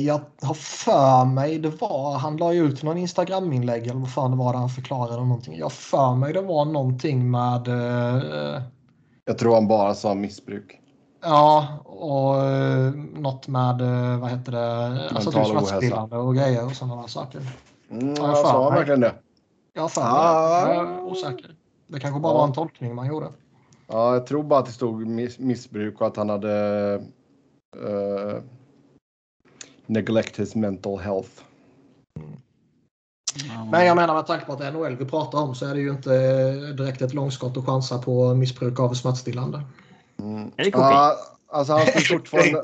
jag har för mig det var, han la ju ut någon Instagram-inlägg eller vad fan det var där han förklarade någonting. Jag för mig det var någonting med eh, Jag tror han bara sa missbruk. Ja, och eh, något med, eh, vad heter det, alltså typ smärtstillande och grejer och sådana saker. Mm, Ja, ja, sa fan, han verkligen det? Jag har för mig Ah. det. Jag är osäker. Det kanske bara Ja. var en tolkning man gjorde. Ja, jag tror bara att det stod miss missbruk och att han hade uh, neglect his mental health. Men jag menar med tanke på att det är NHL vi pratar om så är det ju inte direkt ett långskott att chansa på missbruk av smärtstillande. Mm. Är det kokain? Ja, alltså han står, ju fortfarande,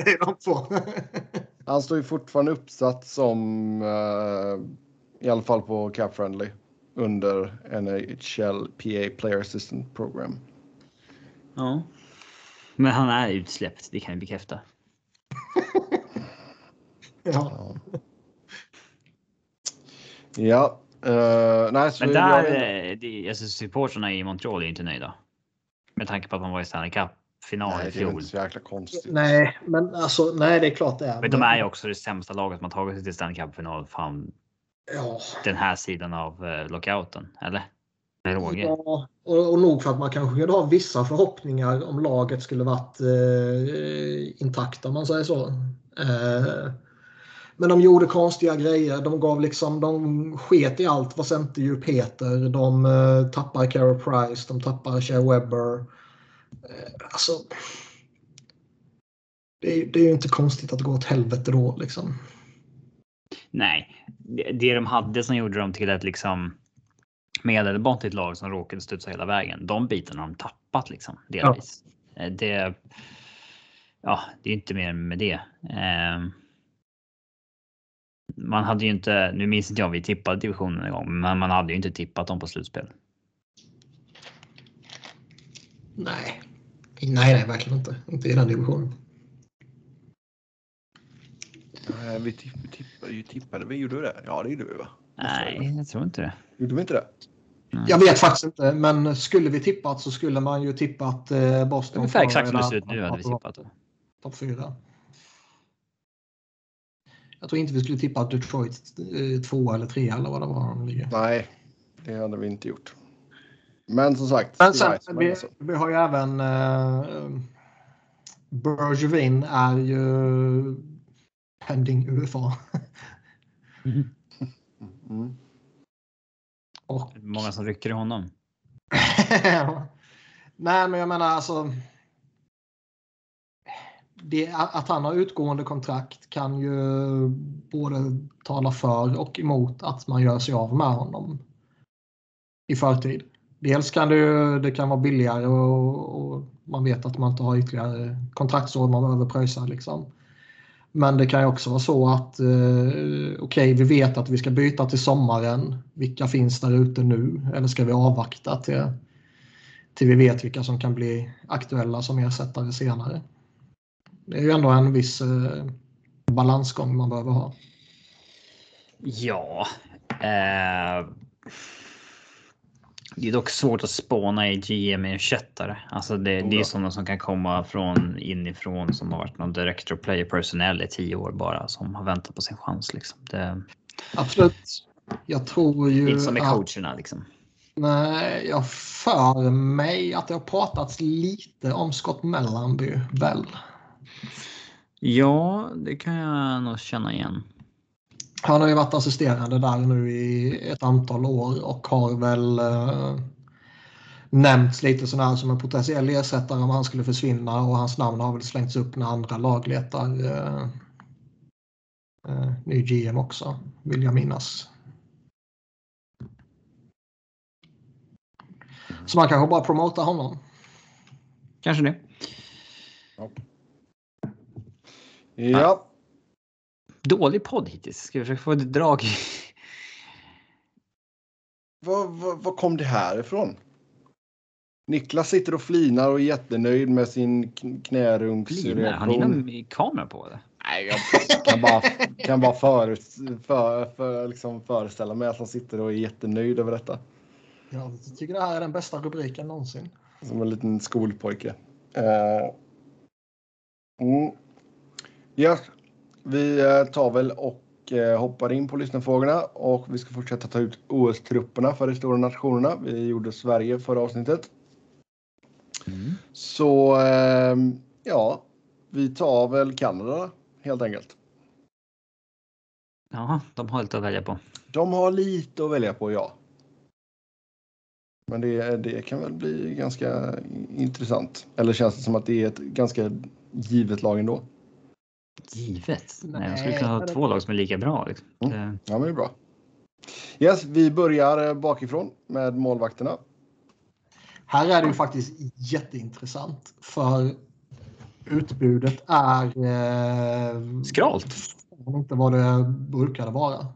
han står ju fortfarande uppsatt som eh, i alla fall på Cap Friendly under NHL PA Player Assistant Program. Ja. Men han är utsläppt, det kan jag bekräfta. Ja. Ja, eh, nej, så Men där, eh, det, alltså supportrarna i Montreal är inte nöjda. Med tanke på att man var i Stanley Cup-final nej, i det är inte så jäkla konstigt. Nej, men alltså nej det är klart det är. Men de är ju också det sämsta laget som har tagit sig till Stanley Cup-final fan Ja, den här sidan av eh, lockouten. Eller? Med råge. Ja, och, och nog för att man kanske kunde ha vissa förhoppningar om laget skulle varit eh, intakt om man säger så. Eh, men de gjorde konstiga grejer. De gav liksom, de sket i allt vad centerdjup heter. De eh, tappar Carey Price, de tappar Shea Webber. Eh, alltså. Det är, det är ju inte konstigt att det går åt helvete då liksom. Nej, det, de hade som gjorde dem till ett liksom medelmåttigt lag som råkade studsa hela vägen. De bitarna har de tappat liksom delvis. Eh, Det. Ja, det är inte mer med det. Ehm. Man hade ju inte, nu minns inte jag vi tippade divisionen en gång, men man hade ju inte tippat dem på slutspel. Nej. Nej, nej, verkligen inte. Inte i den divisionen. Nej, vi tipp, tippade, ju tippade vi. Gjorde vi det? Ja, det gjorde vi va? Nej, jag tror inte det. Gjorde vi inte det? Jag vet faktiskt inte, men skulle vi tippat så skulle man ju tippat eh, Boston. Ungefär exakt som det ser ut nu hade vi tippat. Topp fyra. Jag tror inte vi skulle tippa Detroit eh, två eller tre eller vad det var de ligger. Nej, det hade vi inte gjort. Men som sagt. Men sen, nice, vi, alltså. vi har ju även eh, Bergevin är ju pending UFA. Mm. Och Många som rycker i honom. Nej, men jag menar alltså. Det, att han har utgående kontrakt kan ju både tala för och emot att man gör sig av med honom i förtid. Dels kan det, ju- det kan vara billigare och, och man vet att man inte har ytterligare kontraktsår man behöver pröjsa. Liksom. Men det kan ju också vara så att eh, okej, okay, vi vet att vi ska byta till sommaren. Vilka finns där ute nu? Eller ska vi avvakta till, till vi vet vilka som kan bli aktuella som ersättare senare? Det är ju ändå en viss eh, balansgång man behöver ha. Ja. Eh, det är dock svårt att spåna i GM-ersättare. Alltså det, det är sådana som kan komma från inifrån som har varit någon director player personnel i tio år bara som har väntat på sin chans. Liksom. Det, Absolut. Jag tror ju. Inte som med coacherna liksom. Nej, jag för mig att det har pratats lite om Scott Mellanby väl? Ja, det kan jag nog känna igen. Han har ju varit assisterande där nu i ett antal år och har väl eh, nämnts lite sådär som en potentiell ersättare om han skulle försvinna och hans namn har väl slängts upp när andra lag letar eh, eh, ny GM också, vill jag minnas. Så man kanske bara promotar honom. Kanske det. Ja. Dålig podd hittills. Ska vi försöka få ett drag? Var, var, var kom det här ifrån? Niklas sitter och flinar och är jättenöjd med sin knärungsreaktion. Har ni någon kamera på? Det? Nej, jag kan bara, kan bara för, för, för, liksom föreställa mig att han sitter och är jättenöjd över detta. Jag tycker det här är den bästa rubriken någonsin. Som en liten skolpojke. Uh, mm. Ja, vi eh, tar väl och eh, hoppar in på lyssnarfrågorna och vi ska fortsätta ta ut OS-trupperna för de stora nationerna. Vi gjorde Sverige förra avsnittet. Mm. Så ehm, ja, vi tar väl Kanada helt enkelt. Ja, de har lite att välja på. De har lite att välja på, ja. Men det, det kan väl bli ganska intressant. Eller känns det som att det är ett ganska givet lag ändå? Givet? Nej, Nej skulle kunna ha två lag som är lika bra. Liksom. Mm. Ja, men det är bra. Yes, vi börjar eh, bakifrån med målvakterna. Här är det ju faktiskt jätteintressant för utbudet är... Eh, Skralt. Inte vad det brukade vara.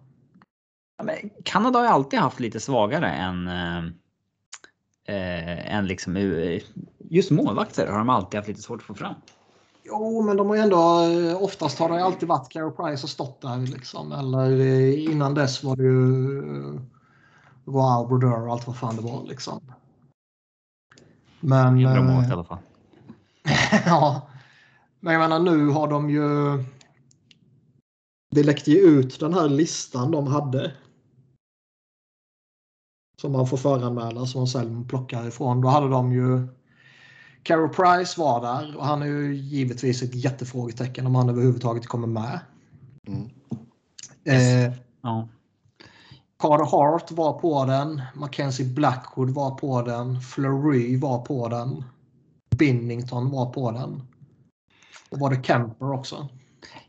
Ja, men Kanada har ju alltid haft lite svagare än eh, eh än liksom just målvakter har de alltid haft lite svårt att få fram. Jo, men de har ändå oftast har det alltid varit Carey Price och stått där liksom. Eller innan dess var det ju Wow, Brodeur och allt vad fan det var liksom. Men... Bra mål i alla fall. ja. Men jag menar nu har de ju... Det läckte ju ut den här listan de hade. Som man får föranmäla som man sen plockar ifrån. Då hade de ju Carol Price var där och han är ju givetvis ett jättefrågetecken om han överhuvudtaget kommer med. Mm. Eh, ja. Carter Hart var på den. Mackenzie Blackwood var på den. Fleury var på den. Binnington var på den. Och var det Kemper också.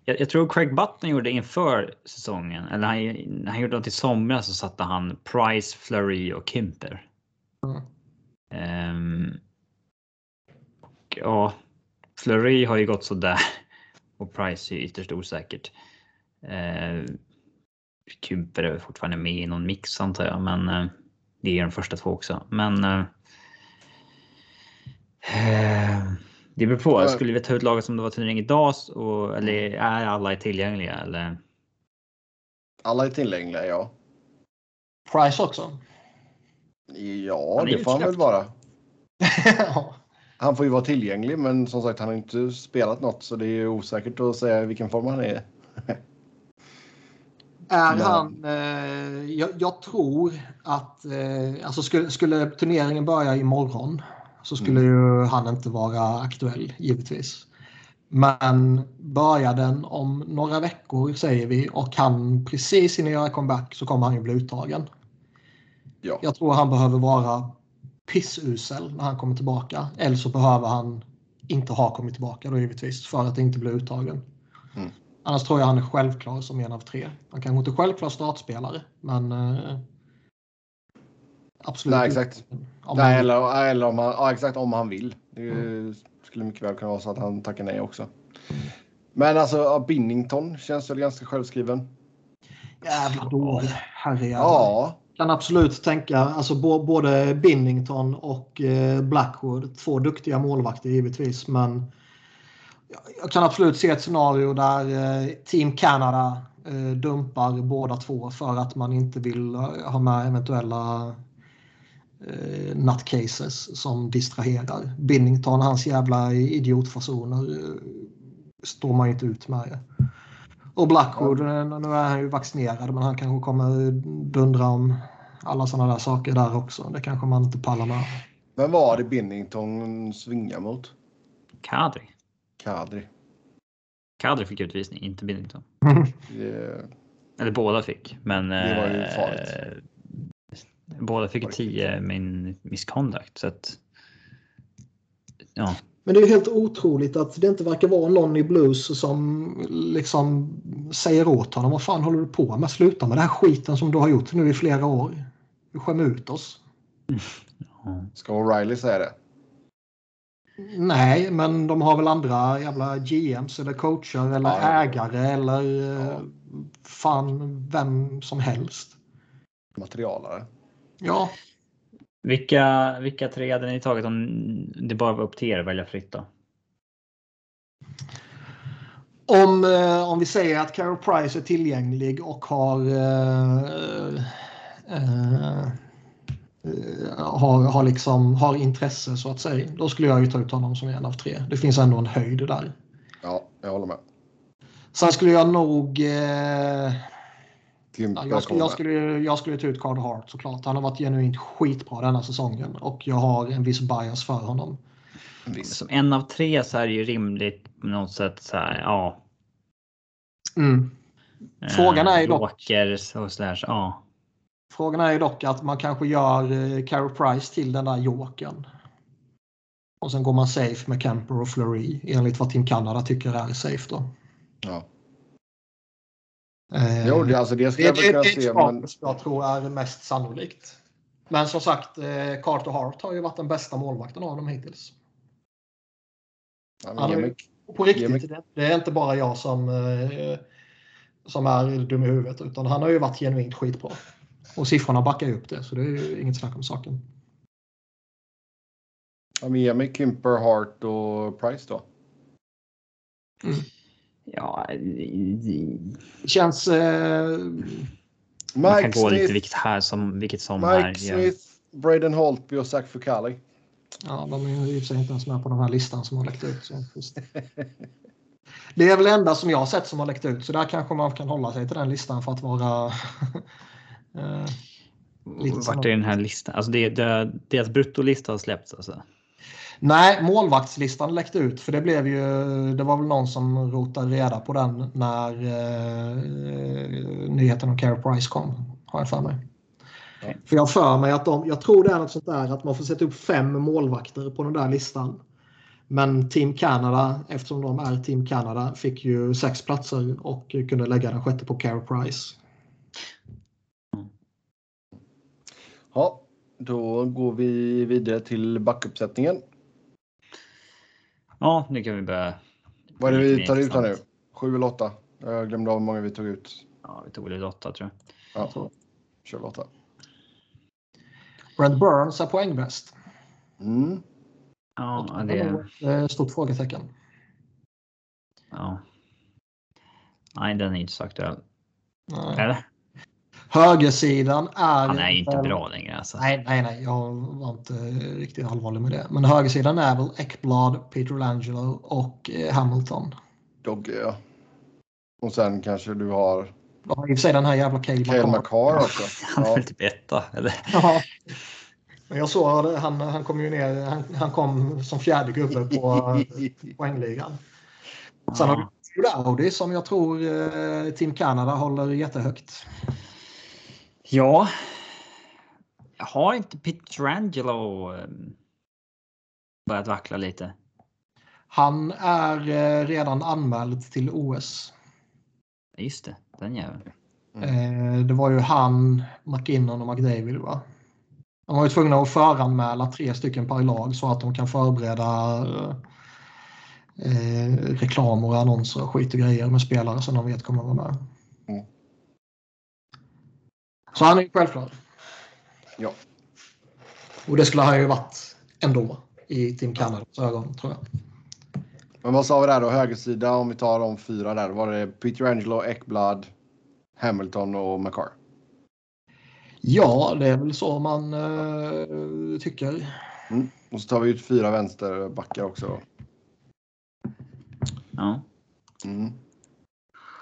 Jag, jag, tror Craig Button gjorde inför säsongen, eller han, han gjorde något i somras så satte han Price, Flurry och Kimper. Mm. Um, ja, Flurry har ju gått så där och Price är ytterst osäkert. Eh, Kumper är fortfarande med i någon mix antar jag, men eh, det är de första två också. Men. Eh, eh det beror på. Skulle vi ta ut laget som det var turnering idag och, eller är alla tillgängliga eller? Alla är tillgängliga, ja. Price också? Ja, det får han väl vara. ja. Han får ju vara tillgänglig, men som sagt, han har inte spelat något så det är osäkert att säga vilken form han är. Är han, eh, jag, jag, tror att eh, alltså skulle, skulle turneringen börja imorgon så skulle mm. ju han inte vara aktuell givetvis. Men börjar den om några veckor säger vi och han precis hinner göra comeback så kommer han ju bli uttagen. Ja. Jag tror han behöver vara pissusel när han kommer tillbaka. Eller så behöver han inte ha kommit tillbaka då givetvis för att inte bli uttagen. Mm. Annars tror jag han är självklar som en av tre. Han kanske inte är självklar startspelare men eh, absolut. Nej exakt. Om nej, eller, eller om han, ja, exakt om han vill. Det mm. skulle mycket väl kunna vara så att han tackar nej också. Men alltså Binnington känns väl ganska självskriven. Jävla dålig. Herrejävlar. Ja, kan absolut tänka, alltså både Binnington och eh, Blackwood, två duktiga målvakter givetvis, men jag- kan absolut se ett scenario där eh, Team Canada eh, dumpar båda två för att man inte vill ha med eventuella eh, nutcases som distraherar. Binnington, hans jävla idiotfasoner står man inte ut med. Och Blackwood, eh, nu är han ju vaccinerad men han kanske kommer dundra om alla sådana där saker där också. Det kanske man inte pallar med. vem var det Binnington svinga mot? Kadri. Kadri. Kadri fick utvisning, inte Binnington. Det- Eller båda fick, men. Det var ju eh, farligt. Båda fick Var det 10 min misconduct så att. Ja, Men det är helt otroligt att det inte verkar vara någon i Blues som liksom säger åt honom vad fan håller du på med? Sluta med den här skiten som du har gjort nu i flera år. Du skämmer ut oss. Ska O'Reilly säga det? Nej, men de har väl andra jävla GMs eller coacher eller Ja. ägare eller eh, Ja. fan vem som helst. Materialare. Ja, Vilka, vilka tre hade ni tagit om det bara var upp till er att välja fritt då? Om, eh, om vi säger att Carol Price är tillgänglig och har, eh, eh, eh, har, har, liksom, har intresse så att säga. Då skulle jag ju ta ut honom som en av tre. Det finns ändå en höjd där. Ja, jag håller med. Sen skulle jag nog... Eh, Ja, jag, skulle, jag, skulle, jag skulle ta ut Card Hart såklart. Han har varit genuint skitbra denna säsongen och jag har en viss bias för honom. Som en av tre så är det ju rimligt på något sätt så här. Ja. Mm. Frågan är ju dock- och. Så, ja. Frågan är ju dock att man kanske gör eh, Carey Price till den där jokern. Och sen går man safe med Kemper och Fleury enligt vad Team Canada tycker är safe då. Ja. Eh, Jo, det, alltså det det, skulle jag det, väl det kunna se. Men, som jag tror är mest sannolikt. Men som sagt, eh, Carter Hart har ju varit den bästa målvakten av dem hittills. ja, men är- mig- på mig- riktigt, det, det är inte bara jag som, eh, som är dum i huvudet utan han har ju varit genuint skitbra. Och siffrorna backar ju upp det så det är ju inget snack om saken. ja, men ge mig Kimper, Hart och Price då. Ja, Det känns... Eh, man kan Mike gå lite Smith, vilket här som vilket som Mike här. Ja. Smith, Braden Holtby och Zach Fucali. ja, de är ju i och för sig inte ens med på den här listan som har läckt ut. Så just. Det är väl det enda som jag har sett som har läckt ut så där kanske man kan hålla sig till den listan för att vara... eh, Lite Vart är den här listan? Alltså det, det, deras bruttolista har släppts alltså. Nej, målvaktslistan läckte ut för det blev ju, det var väl någon som rotade reda på den när eh, nyheten om Carey Price kom, har jag för mig. Ja. För jag för mig att de, jag tror det är något sånt där att man får sätta upp fem målvakter på den där listan. Men Team Canada, eftersom de är Team Canada, fick ju sex platser och kunde lägga den sjätte på Carey Price. Ja, då går vi vidare till backuppsättningen. Ja, nu kan vi börja. Vad är det vi tar ut här nu? Sju eller åtta? Jag glömde av hur många vi tog ut. Ja, vi tog väl åtta tror jag. Ja, kör vi åtta. Brent Burns är poängbäst. Mm. Ja, Det är eh, stort frågetecken. Ja. Nej, den är inte så aktuell. Nej. Eller? Högersidan är... Han är ju inte väl- bra längre alltså. Nej, nej, nej. Jag var inte riktigt allvarlig med det. Men högersidan är väl Ekblad, Peter Langelo och eh, Hamilton. Dogge, ja. Och sen kanske du har har i och för sig den här jävla Cale Cale McCarr. McCarr också. Han är Ja. väl typ etta eller? Ja. Men jag såg det, han, han kom ju ner, han, han kom som fjärde gubbe på poängligan. Sen har Ja. du Audi som jag tror eh, Team Canada håller jättehögt. Ja. Har inte Pietrangelo eh, börjat vackla lite? Han är eh, redan anmäld till OS. Just det, den jäveln. Eh, det var ju han, McKinnon och McDavid va? De var ju tvungna att föranmäla tre stycken per lag så att de kan förbereda eh, reklam och annonser och skit och grejer med spelare som de vet kommer vara med. Så han är självklar. Ja. Och det skulle han ju varit ändå i Team Canadas ögon tror jag. Men vad sa vi där då? Högersida om vi tar de fyra där. Var det Peter Angelo, Ekblad, Hamilton och McCarr? Ja, det är väl så man uh, tycker. Mm. Och så tar vi ut fyra vänsterbackar också. Ja. Mm.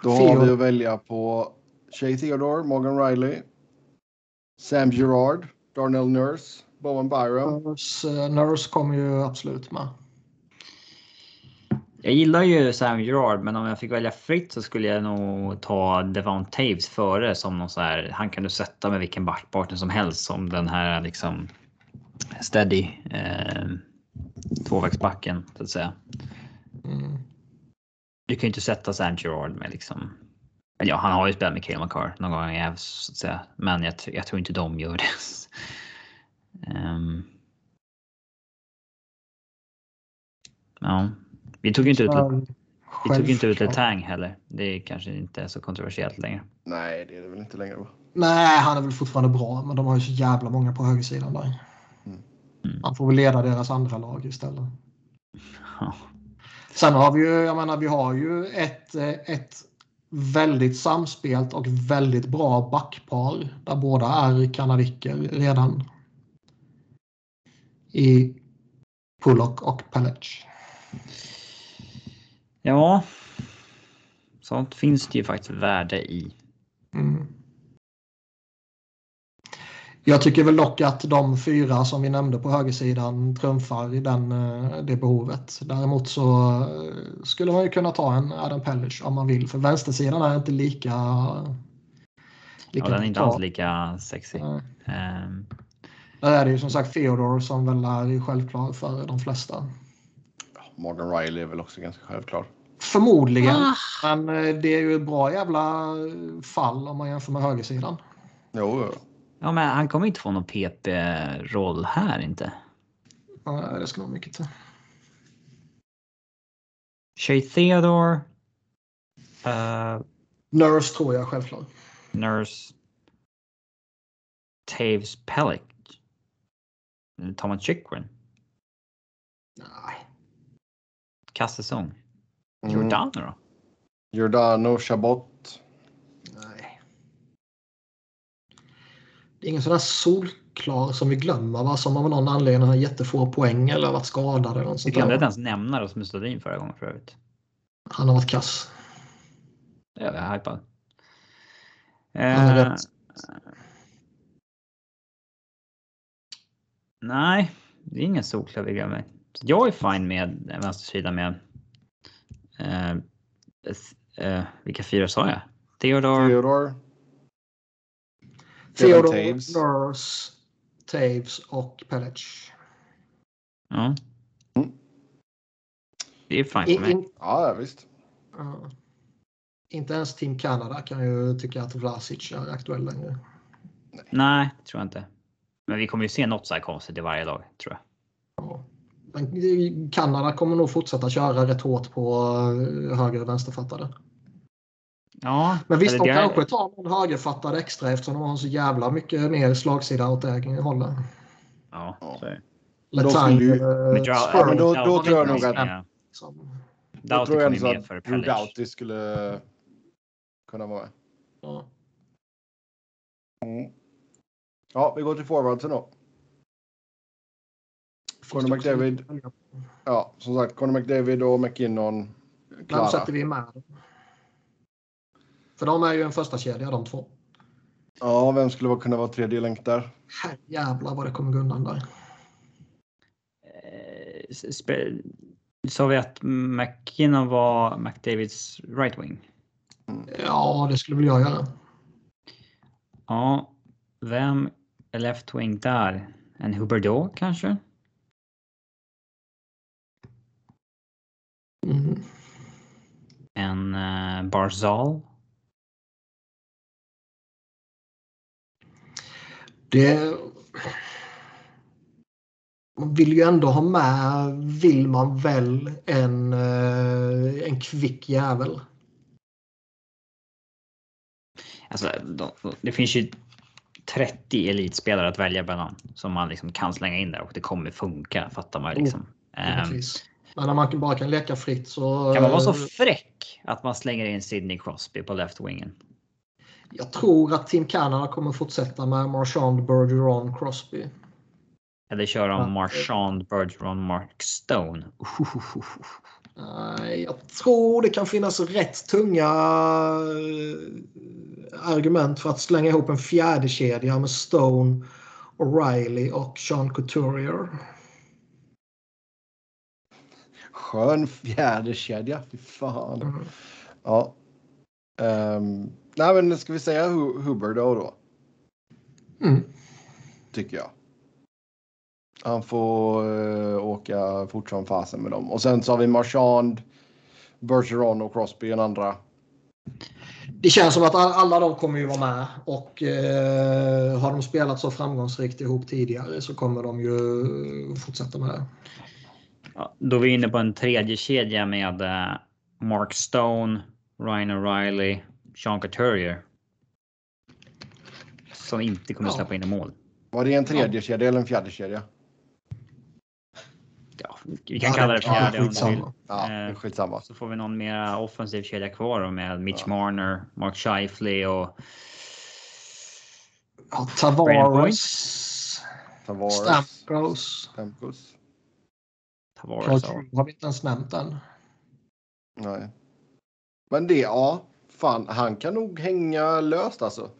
Då har vi att välja på Shay Theodore, Morgan Riley, Sam Gerard, Darnell Nurse, Bowen Byram. Nurse, uh, Nurse kommer ju absolut med. Jag gillar ju Sam Gerard, men om jag fick välja fritt så skulle jag nog ta Devon Taves före som någon så här. Han kan du sätta med vilken backpartner som helst som den här liksom steady eh, tvåvägsbacken så att säga. Mm. Du kan ju inte sätta Sam Gerard med liksom. Ja, han har ju spelat med Cale McCarr någon gång i så att säga, men jag, jag tror inte de gör det. um, ja, vi tog ju inte ut. Vi tog inte ut Letang heller. Det är kanske inte är så kontroversiellt längre. Nej, det är det väl inte längre. Va? Nej, han är väl fortfarande bra, men de har ju så jävla många på högersidan där. Mm. Han får väl leda deras andra lag istället. Ja. Sen har vi ju, jag menar, vi har ju ett, ett väldigt samspelt och väldigt bra backpar där båda är kanadiker redan. I Pullock och Pellec. Ja. Sånt finns det ju faktiskt värde i. Mm. Jag tycker väl dock att de fyra som vi nämnde på högersidan trumfar i den, det behovet. Däremot så skulle man ju kunna ta en Adam Pellish om man vill. För vänstersidan är inte lika... lika ja, den är inte alls lika sexy. Mm. Um. Där är det ju som sagt Theodore som väl är självklar för de flesta. Morgan Riley är väl också ganska självklar. Förmodligen. Ah. Men det är ju ett bra jävla fall om man jämför med högersidan. Jo, jo. Ja, men han kommer inte få någon PP-roll här inte. Nej, det ska nog mycket till. Shay Theodore. Uh, Nurse tror jag självklart. Nurse. Taves Pellick. Thomas Chikrin. Nej. Kastsäsong. Mm. Giordano då? Giordano, Chabot. Det är ingen sån där solklar som vi glömmer va? Som av någon anledning har jättefå poäng eller varit skadad eller något sånt Vi kan inte ens nämna Rasmus Sundin förra gången för övrigt. Han har varit kass. Jag är hypad. Han är Eh, nej, det är ingen solklar vi glömmer. Jag är fine med en vänstersida med eh, eh, vilka fyra sa jag? Theodore, Theodore. Theodore, Taves. Nurse, Taves och Pellec. ja. Mm. Det är fine I, för mig. in, Ja, visst. ja. inte ens Team Canada kan ju tycka att Vlasic är aktuell längre. Nej, det tror jag inte. Men vi kommer ju se något så här konstigt i varje lag tror jag. Ja. Men Kanada kommer nog fortsätta köra rätt hårt på eh, höger och vänsterfattade. Ja, Men visst, de det är- kanske tar någon högerfattad extra eftersom de har så jävla mycket mer slagsida åt det hållet. Ja, Ja. så är det. Letang eller Men då- då tror jag nog att- liksom. Då tror jag att Drew. Doughty skulle kunna vara. Ja. Ja, vi går till forwardsen då. Conor McDavid. Ja, som sagt, Conor McDavid och McKinnon. Vem sätter vi med? För de är ju en första kedja de två. Ja, vem skulle kunna vara tredje länk där? Herrejävlar vad det kommer gå undan där. Sa vi att McKinnon var McDavids right wing? Ja, det skulle väl jag göra. Ja, vem är left wing där? En Huberdeau kanske? Mm. En uh, Barzal? Det... man vill ju ändå ha med, vill man väl, en, eh, en kvick jävel. Alltså, de, det finns ju 30 elitspelare att välja mellan som man liksom kan slänga in där och det kommer funka fattar man liksom. Givetvis. Men när man bara kan leka fritt så... kan man vara så eh, fräck att man slänger in Sidney Crosby på left wingen? Jag tror att Team Canada kommer fortsätta med Marchand, Bergeron, Crosby. Eller Ja. om Marchand, Bergeron, Mark Stone. Nej, Jag tror det kan finnas rätt tunga eh, argument för att slänga ihop en fjärde kedja med Stone, O'Reilly och Sean Couturier. Skön fjäderkedja. Fy fan. Mm. Ja. Um, nej, men ska vi säga Hu- Huber då? då? Mm. Tycker jag. Han får uh, åka fort som fasen med dem. Och sen så har vi Marchand, Bergeron och Crosby en andra. Det känns som att all- alla de kommer ju vara med och eh, har de spelat så framgångsrikt ihop tidigare så kommer de ju fortsätta med det. Ja, då är vi inne på en tredje kedja med eh, Mark Stone, Ryan O'Reilly, Sean Couturier. Som inte kommer Ja. släppa in i mål. Var det en tredje kedja eller en fjärde kedja? Ja, vi kan kalla det Ja, fjärde om du vill. skitsamma. Ja, Eh, skitsamma. Så får vi någon mer offensiv kedja kvar då med Mitch Ja. Marner, Mark Scheifele och Ja, Tavares, Tavares, Stamkos, Stamkos. Tavares. Ja. Har vi inte ens nämnt än. Nej. Men det, ja. Fan, han kan nog hänga löst alltså.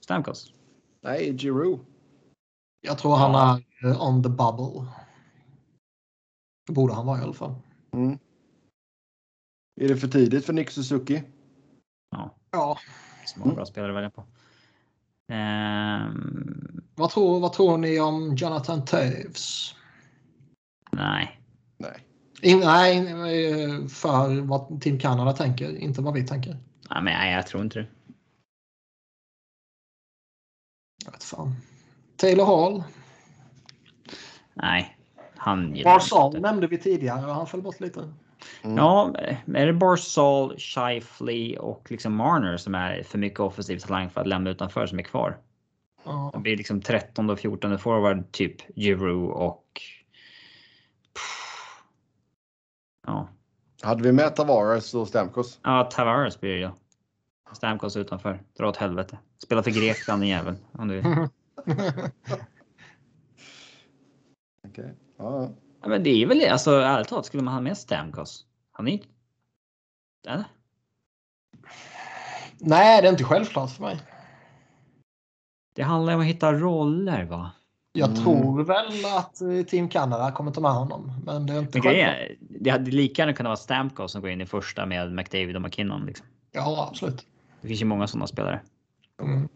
Stamkos. Nej, Giroud. Jag tror han är eh, on the bubble. Det borde han vara i alla fall. Mm. Är det för tidigt för Nick Suzuki? Ja, Ja. som var bra spelare att välja på. Ehm, Vad tror, vad tror ni om Jonathan Toews? nej, Nej. In, nej, eh, för vad Team Canada tänker, inte vad vi tänker. Nej, men nej, jag tror inte det. Jag vet fan. Taylor Hall. Nej, han gillar Barzal nämnde vi tidigare och han föll bort lite. Mm. Ja, är det Barzal, Scheifele och liksom Marner som är för mycket offensiv talang för att lämna utanför som är kvar? Ja. Det blir liksom 13 och 14 forward typ Giroud och. Ja, Hade vi med Tavares och Stamkos? ja Tavares blir det ja. Stamkos utanför. Dra åt helvete. Spela för Grekland den jäveln. Om du. Okej. Ja, ja. Ja, men det är väl det. Alltså ärligt talat skulle man ha med Stamkos. Han är inte... Eller? Nej, det är inte självklart för mig. Det handlar om att hitta roller va? Jag Mm. tror väl att eh, Team Canada kommer ta med honom. Men det är inte är, det hade lika gärna kunnat vara Stamkos som går in i första med McDavid och McKinnon. Liksom. Ja, absolut. Det finns ju många sådana spelare. Mm.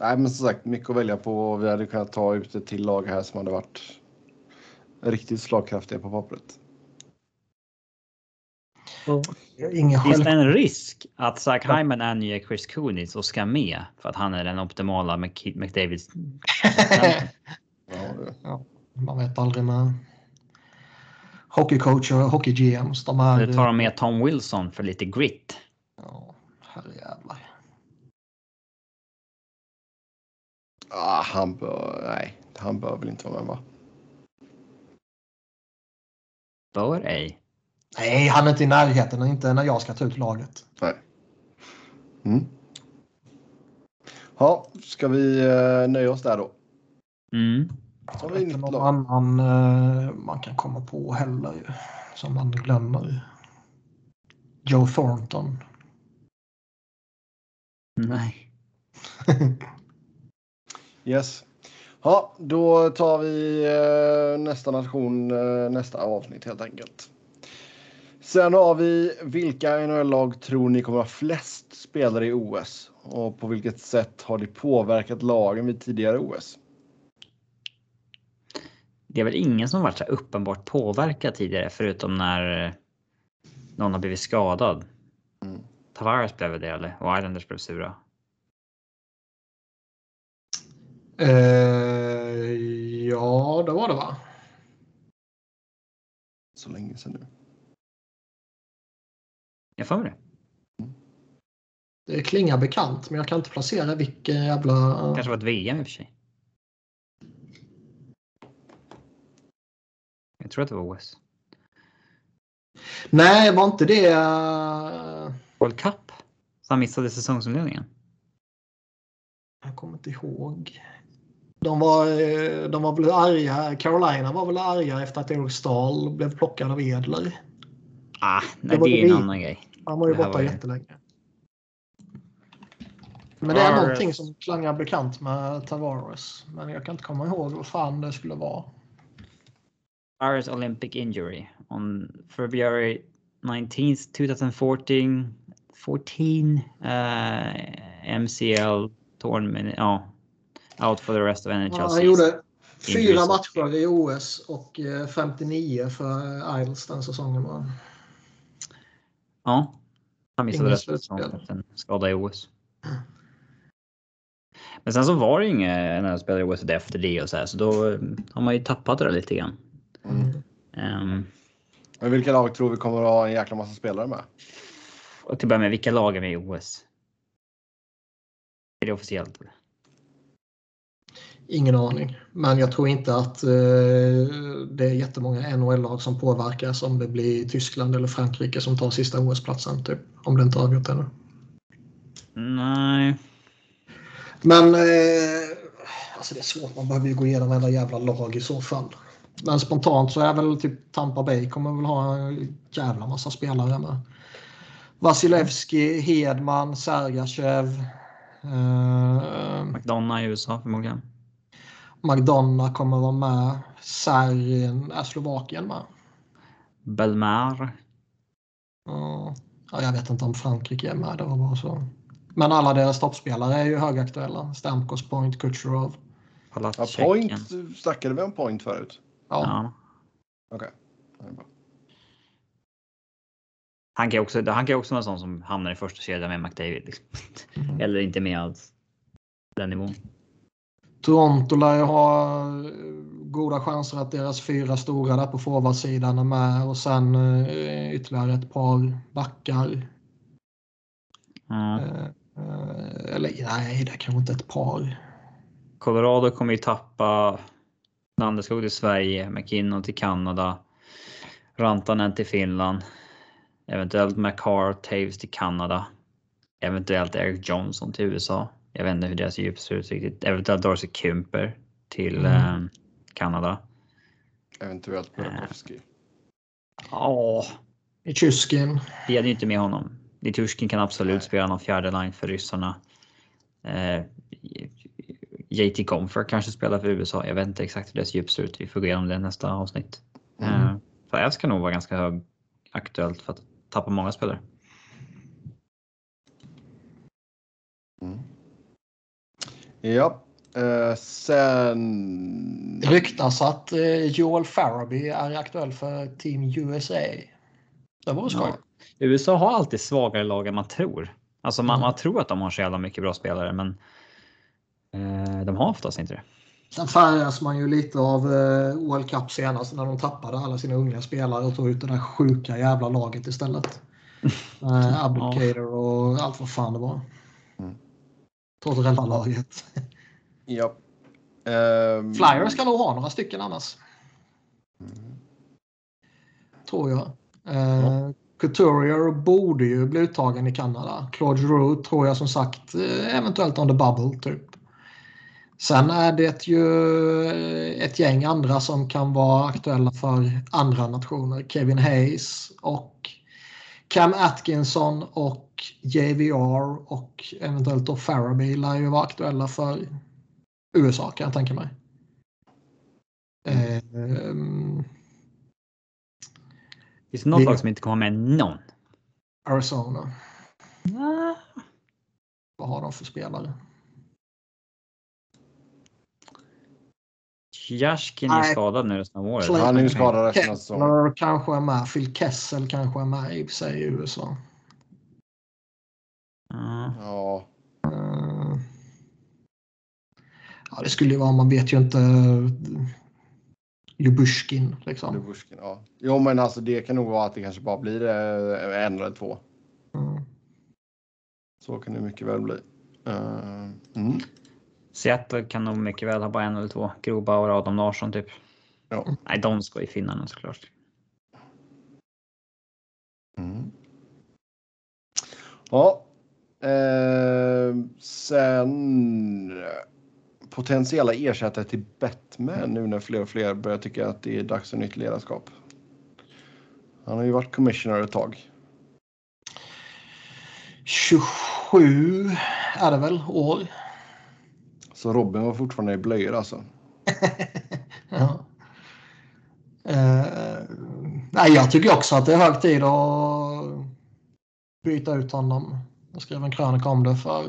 Nej, men som sagt, mycket att välja på. Vi hade kunnat ta ut ett till lag här som hade varit riktigt slagkraftiga på pappret. Ingen Finns det själv... en risk att Zach Hyman anger Chris Kunitz och ska med för att han är den optimala Mc- McDavids? Ja, det- Man vet aldrig med hockeycoacher och hockey-GMs. De är... Eller tar de med Tom Wilson för lite grit? Ja, herrejävlar. ah, han bör, nej, han bör väl inte vara med va? Bör ej. Nej, han är inte i närheten. Inte när jag ska ta ut laget. Nej. Mm. Ja, ska vi eh, nöja oss där då? Mm. Så har vi Inte någon lag. annan eh, man kan komma på heller ju, som man glömmer. Joe Thornton. Nej. Yes. Ja, då tar vi eh, nästa nation nästa avsnitt helt enkelt. Sen har vi vilka NHL-lag tror ni kommer ha flest spelare i OS? Och på vilket sätt har det påverkat lagen vid tidigare OS? Det är väl ingen som varit så uppenbart påverkad tidigare förutom när eh, någon har blivit skadad. Mm. Tavares blev det eller? Och Islanders blev sura. Eh, Ja, det var det va? Så länge sedan nu. Jag får det. Det klingar bekant, men jag kan inte placera vilken jävla... kanske var ett VM i och för sig. Jag tror att det var OS. Nej, var inte det... eh, World Cup? Så han missade säsongsinledningen. Jag kommer inte ihåg. De var, eh, de var väl arga. Carolina var väl arga efter att Eric Stahl blev plockad av Edler. Ah, nej, var det är det en vi- annan grej. Han var ju Det borta var jättelänge. Men det är Tavares. någonting som klangar bekant med Tavares. Men jag kan inte komma ihåg vad fan det skulle vara. Irish Olympic injury on February 19th 2014. 14 uh, MCL tournament. Ja, out for the rest of NHL Ja, han gjorde fyra matcher i OS och eh, 59 för Isles den säsongen. va? Ja, han missade Ingen resten av en skada i OS. Men sen så var det ju inga NHL-spelare i OS efter det och så här, så då har man ju tappat det där lite grann. Mm. Ehm, Men vilka lag tror vi kommer att ha en jäkla massa spelare med? och till att börja med, vilka lag är med i OS? Är det officiellt? Ingen aning. Men jag tror inte att eh, det är jättemånga NHL-lag som påverkas om det blir Tyskland eller Frankrike som tar sista OS-platsen. Typ, om det inte är avgjort ännu. Nej. Men eh, alltså det är svårt. Man behöver ju gå igenom alla jävla lag i så fall. Men spontant så är väl typ Tampa Bay kommer väl ha en jävla massa spelare med. Vasilevski, Hedman, Sergachev. Eh, McDonough i USA förmodligen. McDonough kommer vara med. Sarin är Slovakien med. Belmar. Ja, Ja, jag vet inte om Frankrike är med. Det var bara så. Men alla deras toppspelare är ju högaktuella. Stamkos, Point, Kucherov. Ja, point snackade vi om point förut. Ja. Ja. Okej. Bra. Han kan ju också, han kan ju också vara en sån som hamnar i första kedjan med McDavid. Liksom. Mm. Eller inte med alls. Den nivån. Toronto lär ju ha eh, goda chanser att deras fyra stora där på forwardsidan är med och sen eh, ytterligare ett par backar. Eh, eller nej, det är kanske inte ett par. Colorado kommer ju tappa Landeskog till Sverige, McKinnon till Kanada, Rantanen till Finland, eventuellt McCarr, Taves till Kanada, eventuellt Eric Johnson till USA. Jag vet inte hur deras djup ser ut riktigt. Eventuellt Darcy Kemper till Mm. eh, Kanada. Eventuellt Burakovsky. Ja, Tjuskin. vi hade ju inte med honom. Nitushkin kan absolut spela någon fjärde line för ryssarna. Eh, JT Comfort kanske spelar för USA. Jag vet inte exakt hur deras djup ser ut. Vi får gå igenom det nästa avsnitt. Mm. Eh, för ska nog vara ganska hög aktuellt för att tappa många spelare. Mm. Ja. Eh, sen... Det ryktas att eh, Joel Farabee är aktuell för Team USA. Det var skoj. Ja. USA har alltid svagare lag än man tror. Alltså man, Mm. man tror att de har så jävla mycket bra spelare men eh, de har oftast inte det. Sen färgas man ju lite av eh, World Cup senast när de tappade alla sina unga spelare och tog ut det där sjuka jävla laget istället. Eh, Abdicator och allt vad fan det var. Mm. Tortorella-laget. Ja. Ehm, Flyers kan nog ha några stycken annars. Mm. Tror jag. Eh, Couturier borde ju bli uttagen i Kanada. Claude Giroux tror jag som sagt eh, eventuellt on the bubble typ. Sen är det ju eh, ett gäng andra som kan vara aktuella för andra nationer. Kevin Hayes och Cam Atkinson och JVR och eventuellt då Farabee lär ju vara aktuella för USA kan jag tänka mig. Ehm, Finns det något Det- lag som inte kommer med någon? Arizona. Vad har de för spelare? Jashkin är Nej. skadad nu resten av året. Han är ju skadad resten av säsongen. Kessler kanske är med. Phil Kessel kanske är med i och sig i USA. Ja. Ja. Eh, Ja, det skulle ju vara, man vet ju inte. Lubushkin liksom. Lubushkin, ja. Jo, men alltså det kan nog vara att det kanske bara blir eh, en eller två. Mm. Så kan det mycket väl bli. Uh, mm. Seattle kan nog mycket väl ha bara en eller två. Groba och Adam Larsson typ. Ja. Nej, de ska i Finland såklart. Mm. Ja. Eh, sen potentiella ersättare till Batman nu när fler och fler börjar tycka att det är dags för nytt ledarskap. Han har ju varit commissioner ett tag. 27 är det väl år. Så Robin var fortfarande i blöjor alltså? ja. Eh, nej, jag tycker också att det är hög tid att byta ut honom. Jag skrev en krönika om det för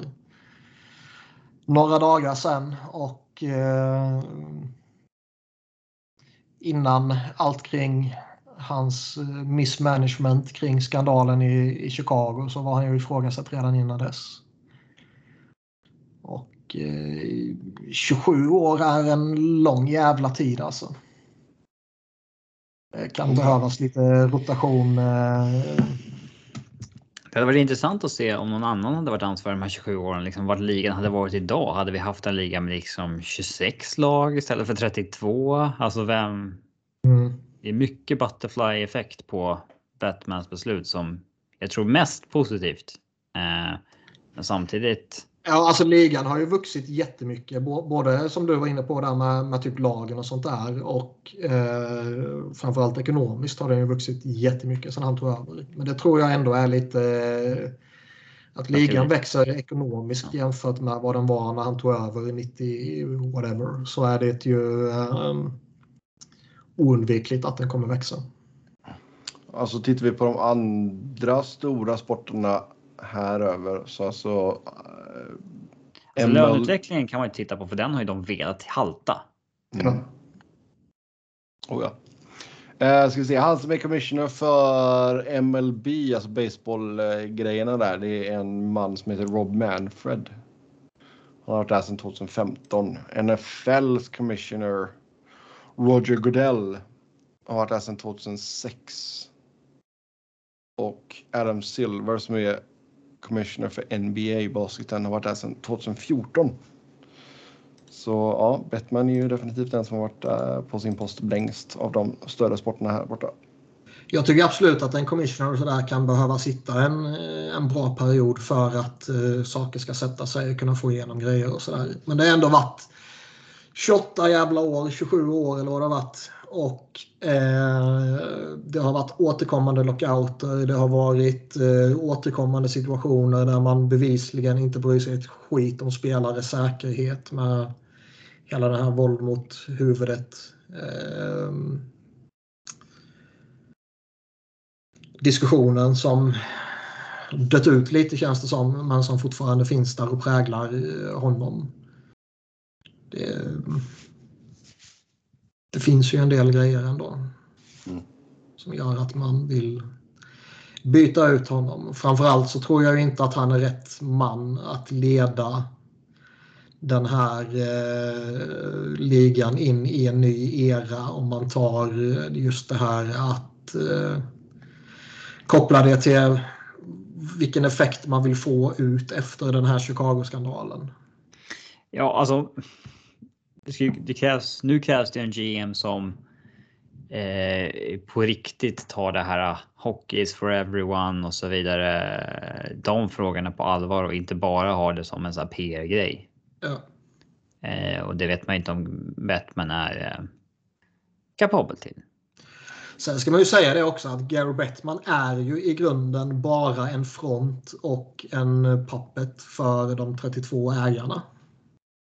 några dagar sedan och eh, innan allt kring hans eh, missmanagement kring skandalen i, i Chicago så var han ju ifrågasatt redan innan dess. Och eh, 27 år är en lång jävla tid alltså. Det kan behövas lite rotation. Eh, det hade varit intressant att se om någon annan hade varit ansvarig de här 27 åren. Liksom vart ligan hade varit idag. Hade vi haft en liga med liksom 26 lag istället för 32? Alltså vem? Mm. Det är mycket butterfly effekt på Batmans beslut som jag tror mest positivt. Eh, men samtidigt. Ja, alltså ligan har ju vuxit jättemycket. Både som du var inne på där med, med typ lagen och sånt där och eh, framförallt ekonomiskt har den ju vuxit jättemycket sedan han tog över. Men det tror jag ändå är lite eh, att ligan växer ekonomiskt ja. jämfört med vad den var när han tog över 90 whatever. Så är det ju eh, oundvikligt att den kommer växa. Alltså tittar vi på de andra stora sporterna här över så alltså. Alltså löneutvecklingen kan man ju titta på för den har ju de velat halta. Mm. Oh ja. Eh, ska vi se, han som är commissioner för MLB, alltså baseballgrejerna där, det är en man som heter Rob Manfred. Han har varit där sedan 2015. NFLs commissioner Roger Goodell har varit där sedan 2006. Och Adam Silver som är commissioner för NBA basketen har varit där sedan 2014. Så ja, Bettman är ju definitivt den som har varit eh, på sin post längst av de större sporterna här borta. Jag tycker absolut att en commissioner sådär kan behöva sitta en, eh, en bra period för att uh, saker ska sätta sig och kunna få igenom grejer och sådär. Men det har ändå varit 28 jävla år, 27 år eller vad det har varit. Och eh, det har varit återkommande lockouter, det har varit eh, återkommande situationer där man bevisligen inte bryr sig ett skit om spelares säkerhet med hela den här våld mot huvudet. Eh, diskussionen som dött ut lite känns det som, men som fortfarande finns där och präglar eh, honom. Det, det finns ju en del grejer ändå. Mm. Som gör att man vill byta ut honom. Framförallt så tror jag inte att han är rätt man att leda den här eh, ligan in i en ny era om man tar just det här att eh, koppla det till vilken effekt man vill få ut efter den här Chicago-skandalen. Ja, alltså det krävs, nu krävs det en GM som eh, på riktigt tar det här ah, hockey is for everyone och så vidare. De frågorna på allvar och inte bara har det som en sån PR-grej. Ja. Eh, och det vet man inte om Batman är eh, kapabel till. Sen ska man ju säga det också att Gary Bettman är ju i grunden bara en front och en puppet för de 32 ägarna.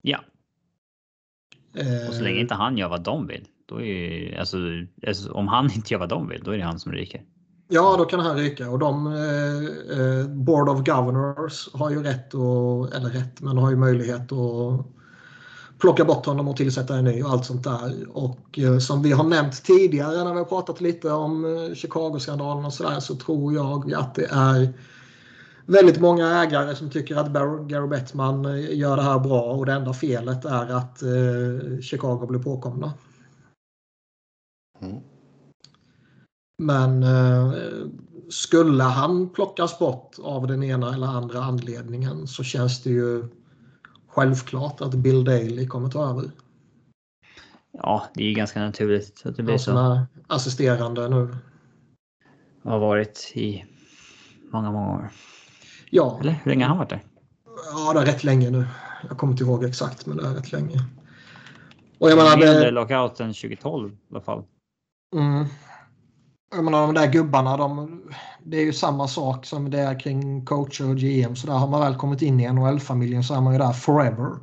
Ja. Och så länge inte han gör vad de vill, då är ju, alltså, alltså, om han inte gör vad de vill, då är det han som ryker. Ja, då kan han ryka och de eh, eh, Board of Governors har ju rätt, och, eller rätt, men har ju möjlighet att plocka bort honom och tillsätta en ny och allt sånt där. Och eh, som vi har nämnt tidigare när vi har pratat lite om eh, Chicago-skandalen och sådär så tror jag att det är väldigt många ägare som tycker att Gary Bettman eh, gör det här bra och det enda felet är att eh, Chicago blir påkomna. Mm. Men eh, skulle han plockas bort av den ena eller andra anledningen så känns det ju självklart att Bill Daley kommer ta över. Ja, det är ju ganska naturligt att det blir Han så. är assisterande nu. Har varit i många, många år. Ja, Eller hur länge har han varit där? ja, det är rätt länge nu. Jag kommer inte ihåg exakt, men det är rätt länge. Och jag menar, det, lockouten 2012 i alla fall. Mm. Jag menar de där gubbarna, de, det är ju samma sak som det är kring coacher och GM. Så där har man väl kommit in i NHL-familjen så är man ju där forever.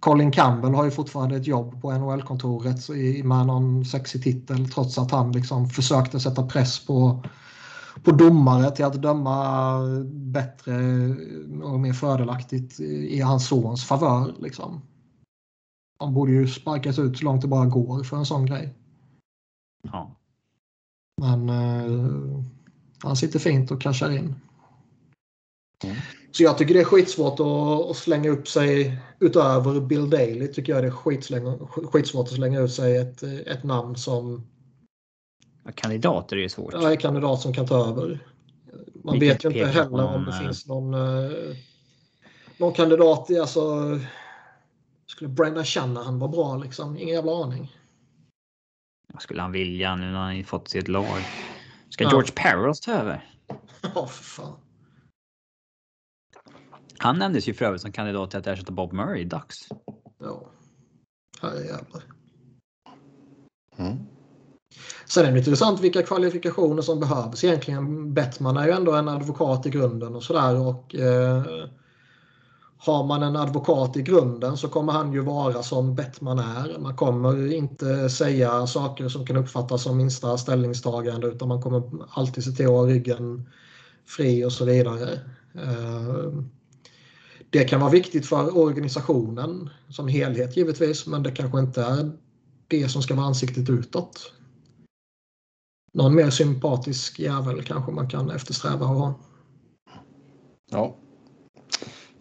Colin Campbell har ju fortfarande ett jobb på NHL-kontoret med någon sexig titel trots att han liksom försökte sätta press på, på domare till att döma bättre och mer fördelaktigt i hans sons favör. Liksom. Han borde ju sparkas ut så långt det bara går för en sån grej. Ja. Men eh, han sitter fint och cashar in. Mm. Så jag tycker det är skitsvårt att, att slänga upp sig utöver Bill Daley. Tycker jag det är skitsvårt att slänga ut sig ett, ett namn som Kandidater är ju svårt. är kandidat som kan ta över. Man Vi kan vet ju inte heller om det eh, finns någon, eh, någon kandidat. i- Alltså, skulle Brendan Shanahan vara bra liksom? Ingen jävla aning. Vad skulle han vilja nu när han har fått sitt lag? Ska Ja. George Parros ta över? Ja, för fan. Han nämndes ju för övrigt som kandidat till att ersätta Bob Murray i Ducks. Ja. Herrejävlar. Mm. Sen är det intressant vilka kvalifikationer som behövs egentligen. Bettman är ju ändå en advokat i grunden och sådär. Och, eh, har man en advokat i grunden så kommer han ju vara som Bettman är. Man kommer inte säga saker som kan uppfattas som minsta ställningstagande utan man kommer alltid se till att ha ryggen fri och så vidare. Eh, det kan vara viktigt för organisationen som helhet givetvis men det kanske inte är det som ska vara ansiktet utåt. Någon mer sympatisk jävel kanske man kan eftersträva att ha. Ja.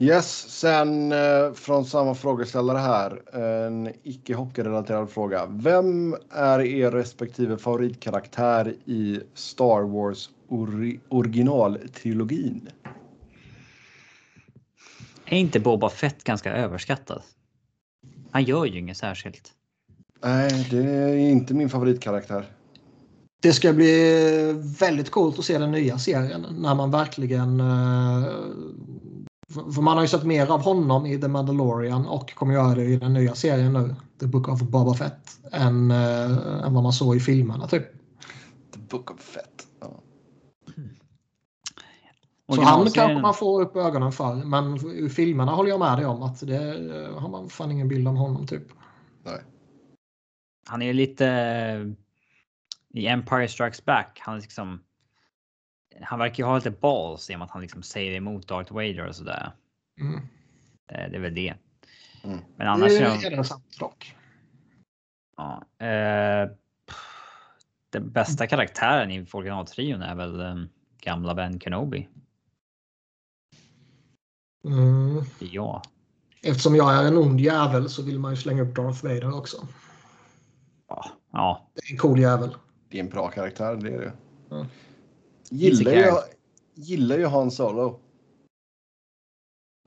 Yes, sen eh, från samma frågeställare här. En icke hockeyrelaterad fråga. Vem är er respektive favoritkaraktär i Star Wars ori- originaltrilogin? Är inte Boba Fett ganska överskattad? Han gör ju inget särskilt. Nej, det är inte min favoritkaraktär. Det ska bli väldigt coolt att se den nya serien när man verkligen... eh, för man har ju sett mer av honom i The Mandalorian och kommer göra det i den nya serien nu, The Book of Boba Fett, än, eh, än vad man såg i filmerna typ. The Book of Fett. Ja. Så han kanske man får upp ögonen för. Men i filmerna håller jag med dig om att det eh, har man fan ingen bild om honom typ. Nej. Han är lite i Empire Strikes Back. Han är liksom. Han verkar ju ha lite balls i och med att han liksom säger emot Darth Vader och sådär. Mm. Eh, Det är väl det. Mm. Men annars det är det sant dock. ja, eh, Den bästa karaktären i originaltrion är väl eh, gamla Ben Kenobi. Mm. Ja, Eftersom jag är en ond jävel så vill man ju slänga upp Darth Vader också. ja, ja. Det är en cool jävel. Det är en bra karaktär, det är det. Ja. Gillar, ju, gillar ju Han Solo.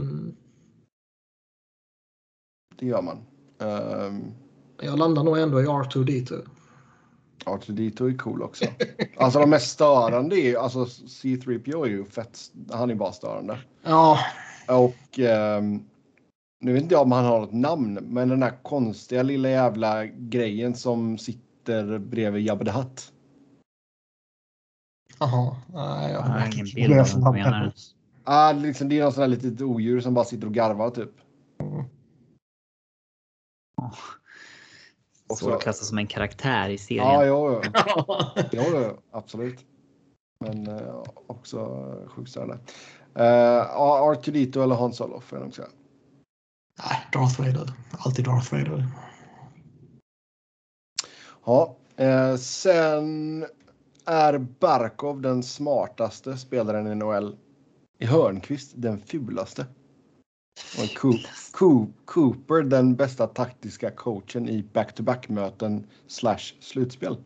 Mm. Det gör man. Um, Jag landar nog ändå i R2D2. R2D2 är cool också. Alltså de mest störande är alltså C3PO är ju fett. Han är bara störande. Ja, Och ehm, nu vet inte jag om han har något namn, men den här konstiga lilla jävla grejen som sitter bredvid Jabba the Hutt. jaha. Nej, jag har ingen inte bild vad det är av vad du menar. Ah, liksom, det är någon sån här litet odjur som bara sitter och garvar typ. Och Så så- det klassas som en karaktär i serien. Ja, jo, jo. Jo, jo, absolut. Men eh, också sjukt störande. Uh, R2D2 eller Han Solo får jag nog säga. Nej, Darth Vader. Alltid Darth Vader. Ja, eh, sen är Barkov den smartaste spelaren i NHL Är Hörnqvist den fulaste? Och Co Co Cooper den bästa taktiska coachen i back-to-back-möten slash slutspel?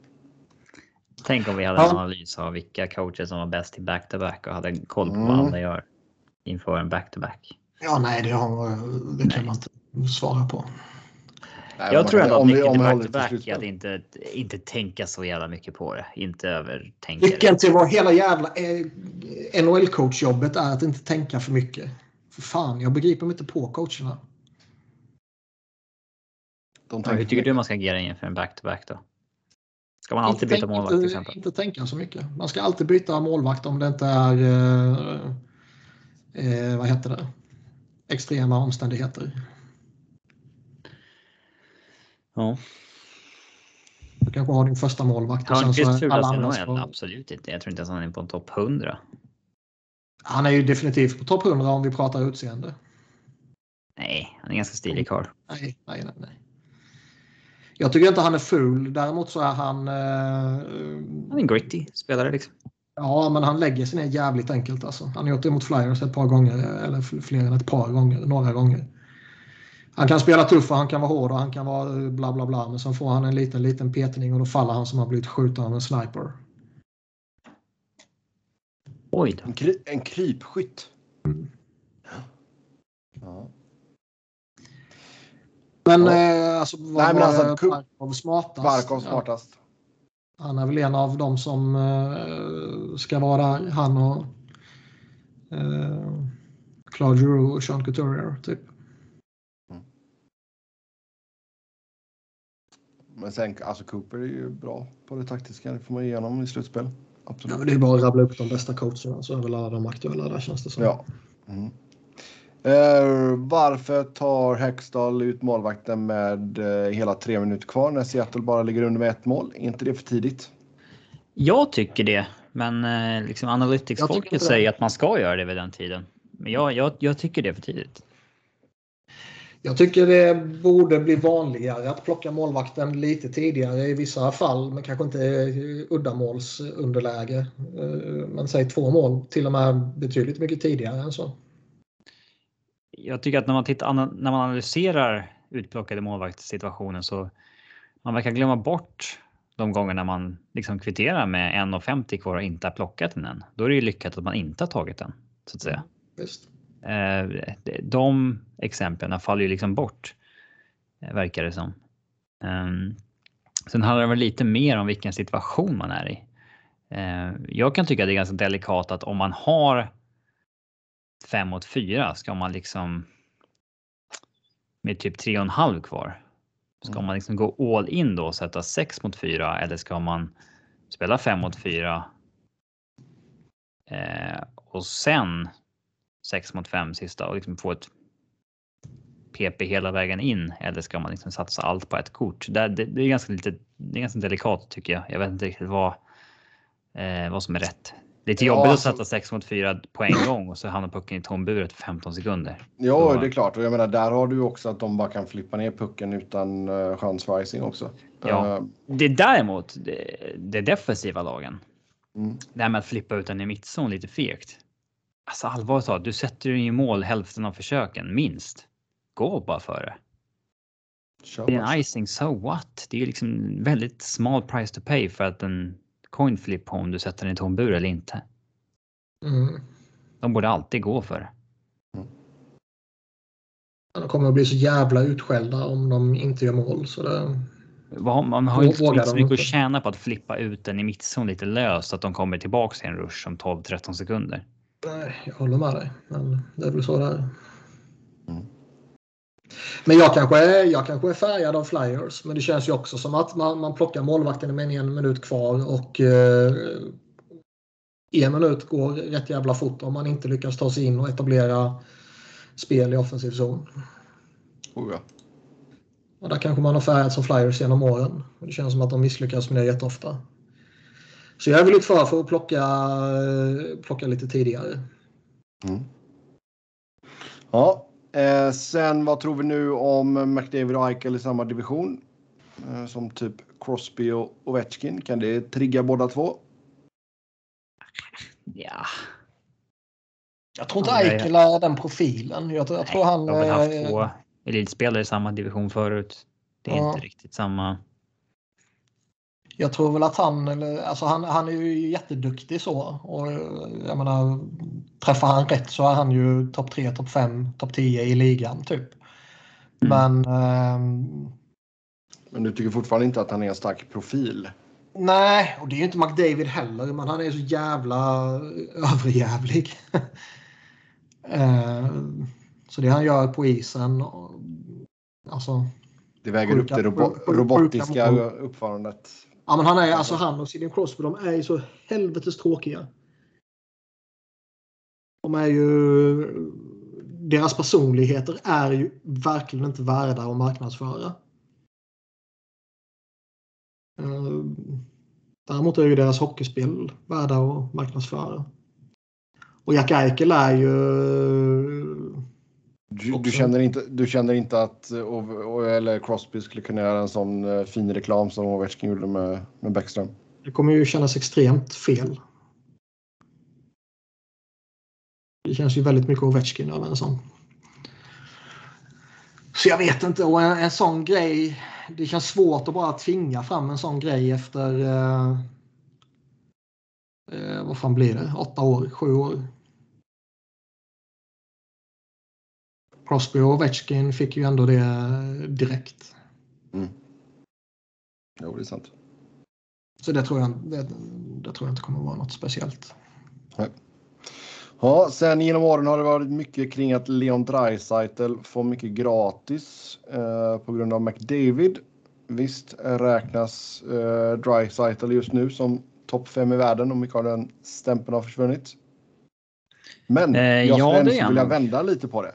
Tänk om vi hade en analys av vilka coacher som var bäst i back-to-back och hade koll på vad Mm. alla gör inför en back-to-back. Ja, nej, det, har, det kan man inte svara på. Nej, Jag tror ändå att nyckeln till back-to-back är att inte, inte tänka så jävla mycket på det. Inte övertänka det. Nyckeln till vad hela jävla eh, NHL-coachjobbet är att inte tänka för mycket. För fan, jag begriper mig inte på coacherna. De Ja, hur tycker du man ska agera inför en back-to-back då? Ska man alltid Inte byta målvakt till inte, exempel? Inte tänka så mycket. Man ska alltid byta målvakt om det inte är eh, eh, vad heter det? extrema omständigheter. Ja. Du kanske har din första målvakt Hörnqvist fulast i NHL? Absolut inte. Jag tror inte ens han är på en topp 100. Han är ju definitivt på topp 100 om vi pratar utseende. Nej, han är ganska stilig karl. Nej, nej, nej, nej. Jag tycker inte han är ful. Däremot så är han... Eh, Han är en gritty spelare liksom. ja, men han lägger sig ner jävligt enkelt. Alltså. Han har gjort det mot Flyers ett par gånger. Eller fl- fler än ett par gånger. Några gånger. Han kan spela tuff och han kan vara hård och han kan vara eh, bla bla bla. Men sen får han en liten, liten petning och då faller han som har blivit skjuten av en sniper. Oj då. En, kry, en krypskytt. Mm. Ja. Men Ja. eh, alltså, vad Nej, men var alltså, Barkov smartast? Barkov Ja, smartast. han är väl en av dem som eh, ska vara. Han och eh, Claude Giroux och Sean Couturier typ. Men sen, alltså Cooper är ju bra på det taktiska. Det får man igenom i slutspel. Ja, Absolut. men det är bara att rabbla upp de bästa coacherna så är väl alla de aktuella där känns det som. Ja. Mm. Eh, varför tar Hextall ut målvakten med eh, hela tre minuter kvar när Seattle bara ligger under med ett mål? Är inte det för tidigt? Jag tycker det, men eh, liksom Analytics-folket säger att man ska göra det vid den tiden. Men jag, jag, jag tycker det är för tidigt. Jag tycker det borde bli vanligare att plocka målvakten lite tidigare i vissa fall, men kanske inte uddamålsunderläge. Eh, Men säg två mål, till och med betydligt mycket tidigare än så. Jag tycker att när man, tittar, när man analyserar utplockade målvaktssituationen så man verkar glömma bort de gångerna man liksom kvitterar med 1,50 kvar och inte har plockat den än. Då är det ju lyckat att man inte har tagit den så att säga. Visst. Eh, de exemplen faller ju liksom bort. eh, Verkar det som. Ehm, Sen handlar det väl lite mer om vilken situation man är i. Eh, Jag kan tycka det är ganska delikat att om man har fem mot fyra ska man liksom med typ tre och en halv kvar. Ska Mm. man liksom gå all in då och sätta sex mot fyra eller ska man spela fem mot fyra? Eh, och sen 6 mot 5 sista och liksom få ett PP hela vägen in eller ska man liksom satsa allt på ett kort? Det, det, det är ganska lite. Det är ganska delikat tycker jag. Jag vet inte riktigt vad. Eh, vad som är rätt. Lite Ja, jobbigt alltså- att sätta 6 mot 4 på en gång och så hamnar pucken i tomburet för 15 sekunder. Ja, Ja. det är klart. Och jag menar, där har du också att de bara kan flippa ner pucken utan uh, chansrising också. Ja. Eh, Det är däremot det, det defensiva lagen. mm. Det här med att flippa ut den i mittzon lite fegt. Alltså allvarligt talat, du sätter ju i mål hälften av försöken minst. Gå bara för det. Kör Det är en icing, so what? Det är ju liksom väldigt small price to pay för att en coin flip på om du sätter den i tom bur eller inte. Mm. De borde alltid gå för det. De kommer att bli så jävla utskällda om de inte gör mål. Så det, Man har ju inte så mycket att tjäna på att flippa ut den i mittzon lite löst så att de kommer tillbaks i en rush om 12-13 sekunder. Nej, jag håller med dig. Men det är väl så det är. Mm. Men jag kanske, är, jag kanske är färgad av Flyers. Men det känns ju också som att man, man plockar målvakten med en minut kvar och eh, en minut går rätt jävla fort om man inte lyckas ta sig in och etablera spel i offensiv zon. Oh, ja. Och där kanske man har färgat som Flyers genom åren. Det känns som att de misslyckas med det jätteofta. Så jag är väl lite för för att plocka, plocka lite tidigare. Mm. Ja, eh, sen vad tror vi nu om McDavid och Eichel i samma division? Eh, som typ Crosby och Ovechkin. Kan det trigga båda två? Ja. Jag tror inte Ja, är- Eichel är den profilen. Jag, tror- jag tror han... Jag har väl haft två elitspelare i samma division förut. Det är Ja. inte riktigt samma. Jag tror väl att han, eller, alltså han, han är ju jätteduktig så. Och jag menar, träffar han rätt så är han ju topp 3, topp 5, topp 10 i ligan typ. Men ehm, Men du tycker fortfarande inte att han är en stark profil? nej, och det är ju inte McDavid heller, men han är så jävla överjävlig. Eh, så det han gör på isen, alltså Det väger upp Sjuka- det robo robotiska uppförandet. Ja, men han är alltså han och Sidney Crosby, de är ju så helvetes tråkiga. De är ju... Deras personligheter är ju verkligen inte värda att marknadsföra. Eh, däremot är ju deras hockeyspel värda att marknadsföra. Och Jack Eichel är ju... Du, känner inte, du känner inte att eller Crosby skulle kunna göra en sån eh, fin reklam som Ovechkin gjorde med, med Bäckström? Det kommer ju kännas extremt fel. Det känns ju väldigt mycket Ovechkin över en sån. Så jag vet inte. Och en, en sån grej. Det känns svårt att bara tvinga fram en sån grej efter. Eh, eh, vad fan blir det? Åtta år? Sju år? Crosby och Ovechkin fick ju ändå det direkt. Jo, det är sant. Så det tror jag, det, det tror jag inte kommer att vara något speciellt. Ja, sen genom åren har det varit mycket kring att Leon Draisaitl får mycket gratis eh, på grund av McDavid. Visst räknas eh, Draisaitl just nu som topp fem i världen och mycket av den stämpeln har försvunnit. Men Eh, jag ja, skulle vilja nog. vända lite på det.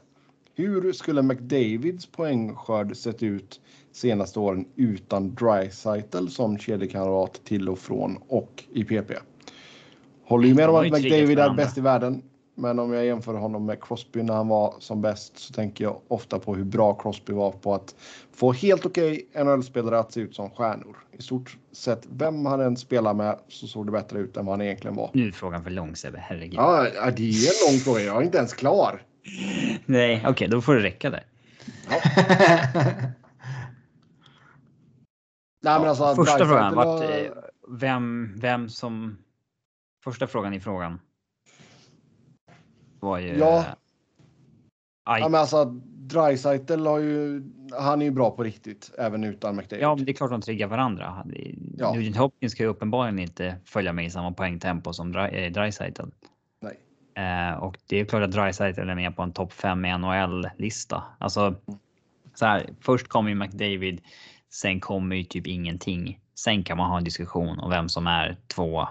Hur skulle McDavids poängskörd sett ut senaste åren utan Draisaitl som kedjekamrat till och från och i PP? Håller ju med om att McDavid är bäst i världen. Men om jag jämför honom med Crosby när han var som bäst så tänker jag ofta på hur bra Crosby var på att få helt okej NHL-spelare att se ut som stjärnor. I stort sett vem han än spelar med så såg det bättre ut än vad han egentligen var. Nu är frågan för lång Sebbe, herregud. Ja, det är en lång fråga. Jag är inte ens klar. Nej, okej, då får det räcka där. Nej, men alltså, Första Dreisaitl frågan, vart, var- eh, vem, vem som... Första frågan i frågan. Var ju... Ja. Aj, Ja, men alltså Dreisaitl har ju, han är ju bra på riktigt även utan McDavid. Ja, men det är klart de triggar varandra. Ja. Nugent Hopkins ska ju uppenbarligen inte följa med i samma poängtempo som Dry- eh, Dreisaitl. Eh, och det är klart att Dreisaitl är med på en topp 5 i NHL-lista. Alltså, så här, först kommer ju McDavid, sen kommer ju typ ingenting. Sen kan man ha en diskussion om vem som är två.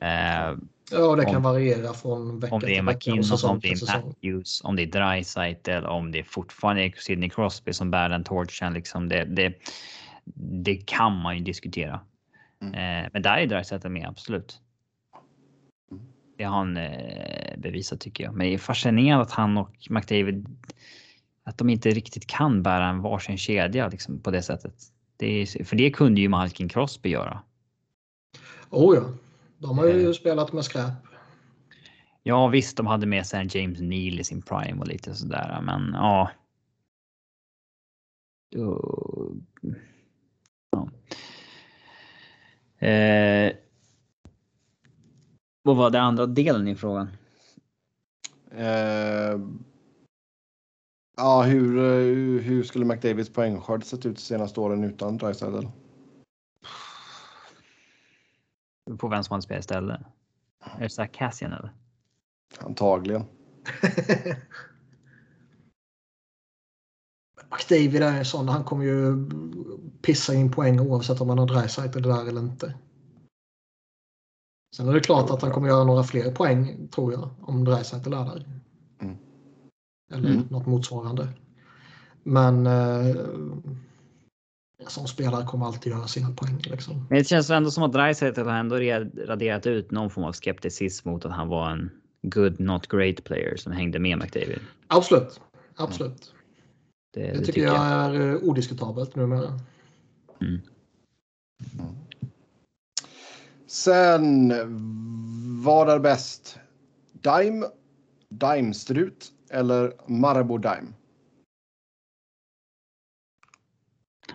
Eh, Ja, det kan Om- variera från vecka om det är till vecka och McKinnon, säsong om det till är. Matthews, om det är Dreisaitl, om det är fortfarande är Sidney Crosby som bär den torchen. Liksom det, det, det kan man ju diskutera. Mm. Eh, men där är Dreisaitl med, absolut. Det har han eh, bevisat tycker jag. Men det är fascinerande att han och McDavid att de inte riktigt kan bära en varsin kedja liksom, på det sättet. Det är, för det kunde ju Malkin Crosby göra. Oh ja, de har ju Eh. spelat med skräp. Ja visst, de hade med sig en James Neal i sin prime och lite sådär, men ja. Ja. Eh, vad var det andra delen i frågan? Eh, ja, hur, eh, hur skulle McDavids poängskörd sett ut de senaste åren utan Dreisaitl? På vem som hade spelat istället? Är det Zach Cassian eller? Antagligen. McDavid är en sån, han kommer ju pissa in poäng oavsett om han har Dreisaitl där eller inte. Sen är det klart att han kommer göra några fler poäng, tror jag, om Dreisaitl är där. Mm. Eller Mm. något motsvarande. Men eh, sån spelare kommer alltid göra sina poäng. Liksom. Men det känns ändå som att Dreisaitl har ändå raderat ut någon form av skepticism mot att han var en good not great player som hängde med McDavid. Absolut. Absolut. Det, Det, tycker jag är eh, odiskutabelt numera. Sen, vad är bäst? Dime Daimstrut eller Marabou Daim?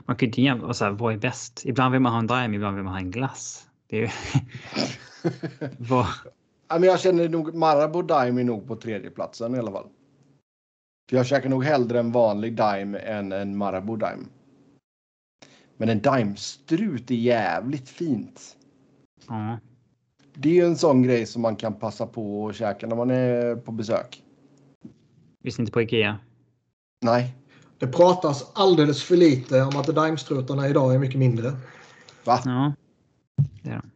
Man kan ju inte jämföra, så här, vad är bäst? Ibland vill man ha en Daim, ibland vill man ha en glass. Det är vad... Ja, men jag känner nog Marabou Daim är nog på tredje platsen i alla fall. Jag käkar nog hellre en vanlig Daim än en Marabou Daim. Men en Daimstrut är jävligt fint. Det är ju en sån grej som man kan passa på att käka när man är på besök. Visst inte på Ikea? Nej. Det pratas alldeles för lite om att Daimstrutarna idag är mycket mindre. Va? Ja. Det är de.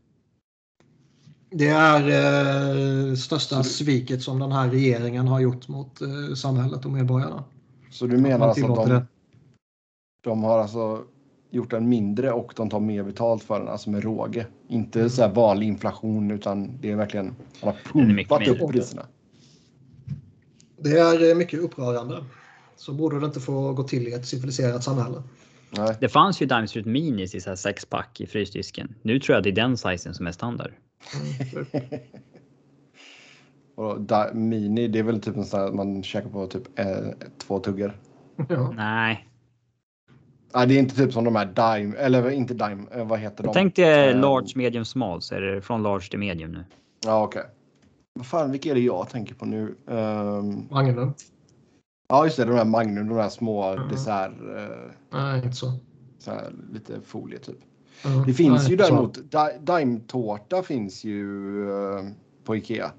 Det är eh, största sviket som den här regeringen har gjort mot eh, samhället och medborgarna. Så du menar Man alltså att de, det. de har alltså gjort den mindre och de tar mer betalt för den, alltså med råge. Inte Mm. så här vanlig inflation utan det är verkligen, man har pumpat upp priserna. Det är eh, mycket upprörande. Så borde det inte få gå till i ett civiliserat samhälle. Nej. Det fanns ju Daimstrut Minis i så här sexpack i frysdisken. Nu tror jag det är den sizen som är standard. Och da, mini, det är väl typ en sån här man käkar på typ eh, två tuggor. Ja. Nej, Nej, det är inte typ som de här Dime, eller inte Dime, eh, vad heter de? tänk dig Eh, large, medium, small så är det från large till medium nu. Ja, okej. Vad fan, vilka är det jag tänker på nu? Ehm, Magnum? ja, just det, de här Magnum, de här små Mhm. dessert, eh, Nej, inte så. så här, lite folie typ. Mm. Det finns Nej, ju däremot, Di- Daim-tårta finns ju eh, på Ikea.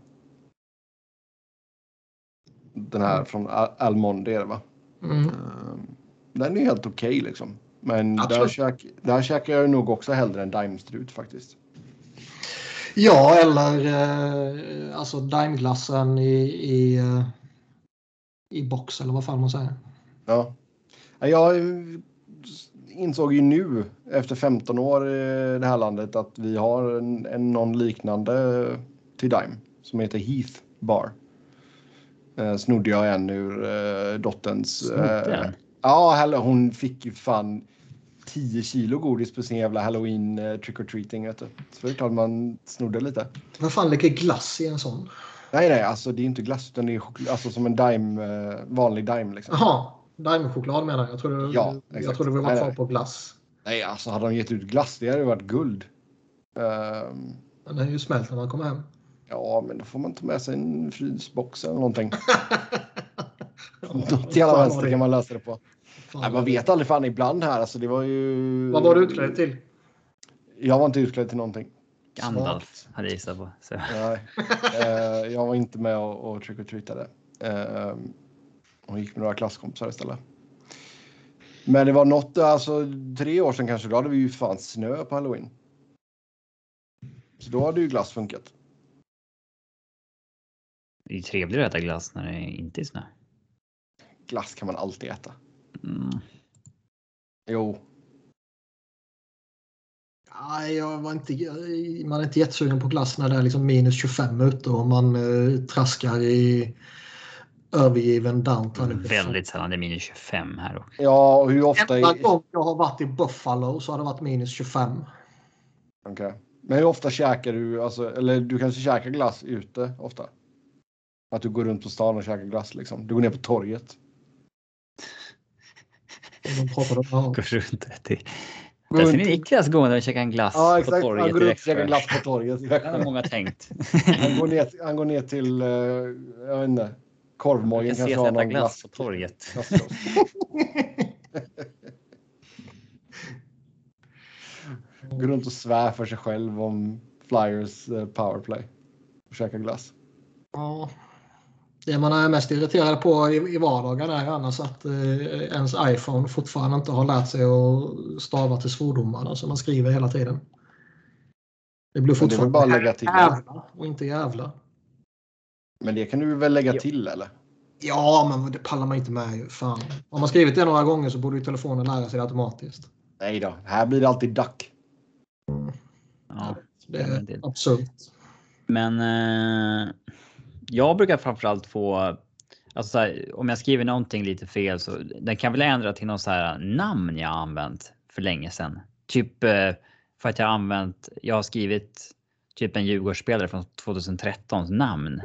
Den här Mm. från Al- Almonde är det va? Mm. Den är helt okej liksom. Men där, Absolut. käk, där käkar jag nog också hellre en Daimstrut faktiskt. Ja, eller eh, alltså Daimglassen i, i, eh, i box eller vad fan man säger. Ja. Ja, Jag insåg ju nu efter 15 år i det här landet att vi har en, en någon liknande till Daim som heter Heath Bar. Eh, snodde jag en ur eh, dotterns. Snodde eh? Ja, hon fick ju fan 10 kilo godis på sin jävla halloween eh, trick or treating. Vet du. Så det är klart man snodde lite. Vad fan ligger glass i en sån? Nej, nej, alltså det är inte glass utan det är choklad, alltså som en Dime, eh, vanlig Dime liksom. Jaha, Daimchoklad menar jag. Jag trodde, Ja, jag exakt. trodde vi var Nej, kvar nej. på glass. Nej, alltså hade de gett ut glass, det hade ju varit guld. Ehm, Den är ju smält när man kommer hem. ja, men då får man ta med sig en frysbox eller någonting. Något jävla vänster kan man lösa det på. Nej, man vet aldrig fan ibland här. Alltså, det var ju... Vad var du utklädd till? Jag var inte utklädd till någonting. Gandalf hade jag gissat på. Så. Nej. Eh, jag var inte med och, och trick or treatade. Uh, och gick med några klasskompisar istället. Men det var något, alltså tre år sedan kanske, då hade vi ju fan snö på halloween. Så då hade ju glass funkat. Det är ju trevligare att äta glass när det inte är snö. Glass kan man alltid äta. Mm. Jo, Nej, jag var inte, man är inte jättesugen på glass när det är liksom minus 25 ute och man eh, traskar i övergiven downtown. Väldigt sällan det är minus 25 här också. ja och hur ofta... Enda gång jag har varit i Buffalo så har det varit minus 25. Okej. Men hur ofta käkar du, alltså, eller du kanske käkar glass ute ofta? Att du går runt på stan och käkar glass liksom. Du går ner på torget. De pratade om, ja. Går runt till. Går Där ser ni Niklas gående och käkar en glass Ja på exakt, han torget går i runt och käkar glass på torget. Det har många tänkt. Han går ner, han går ner till, eh, jag vet inte, Jag korvmojen kanske har äta någon glass glass. på torget. Går runt och svär för sig själv om Flyers eh, powerplay. Och käkar glass. Ja. Det man är mest irriterad på i, i vardagen är annars att eh, ens iPhone fortfarande inte har lärt sig att stava till svordomarna som man skriver hela tiden. Det blir Men det fortfarande bara att lägga till. jävla och inte jävla. Men det kan du väl lägga till eller? Ja, men det pallar man inte med ju. Fan. Om man skrivit det några gånger så borde ju telefonen lära sig det automatiskt. Nej då, här blir det alltid duck. Ja. Det Ja, men det- är absurt. Men eh, jag brukar framförallt få, alltså så här, om jag skriver någonting lite fel så den kan väl ändra till något så här namn jag använt för länge sedan. Typ eh, för att jag har använt, jag har skrivit typ en Djurgårdsspelare från 2013 namn.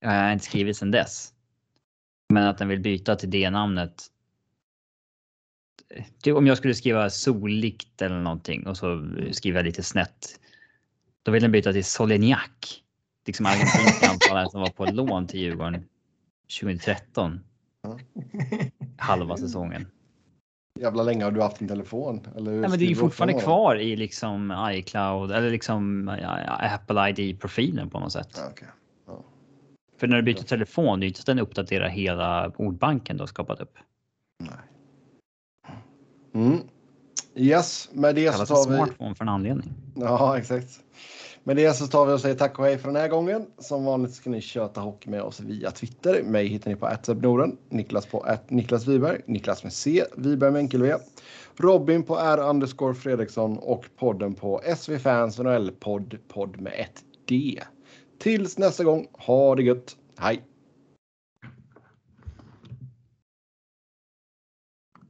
Jag har inte skrivit sedan dess. Men att den vill byta till det namnet. Typ om jag skulle skriva solikt eller någonting och så skriver jag lite snett. Då vill den byta till Solignac. Liksom argentinska anfallare som var på lån till Djurgården 2013. Halva säsongen. Jävla länge har du haft en telefon. Eller Ja, men det är ju fortfarande kvar i liksom iCloud eller liksom ja, Apple ID profilen på något sätt. Ja, okej. För när du byter telefon, det är inte så att den uppdaterar hela ordbanken du har skapat upp. Mm. Yes, med det Det så tar vi... smartphone för en anledning. Ja, exakt. Med det så tar vi och säger tack och hej för den här gången. Som vanligt ska ni köta hockey med oss via Twitter. Mig hittar ni på Norden, Niklas på att Niklas Wiberg, Niklas med C, Wiberg med enkel V. Robin på R underscore Fredriksson och podden på SV Fans NHL podd, podd med ett D. Tills nästa gång, ha det gött. Hej!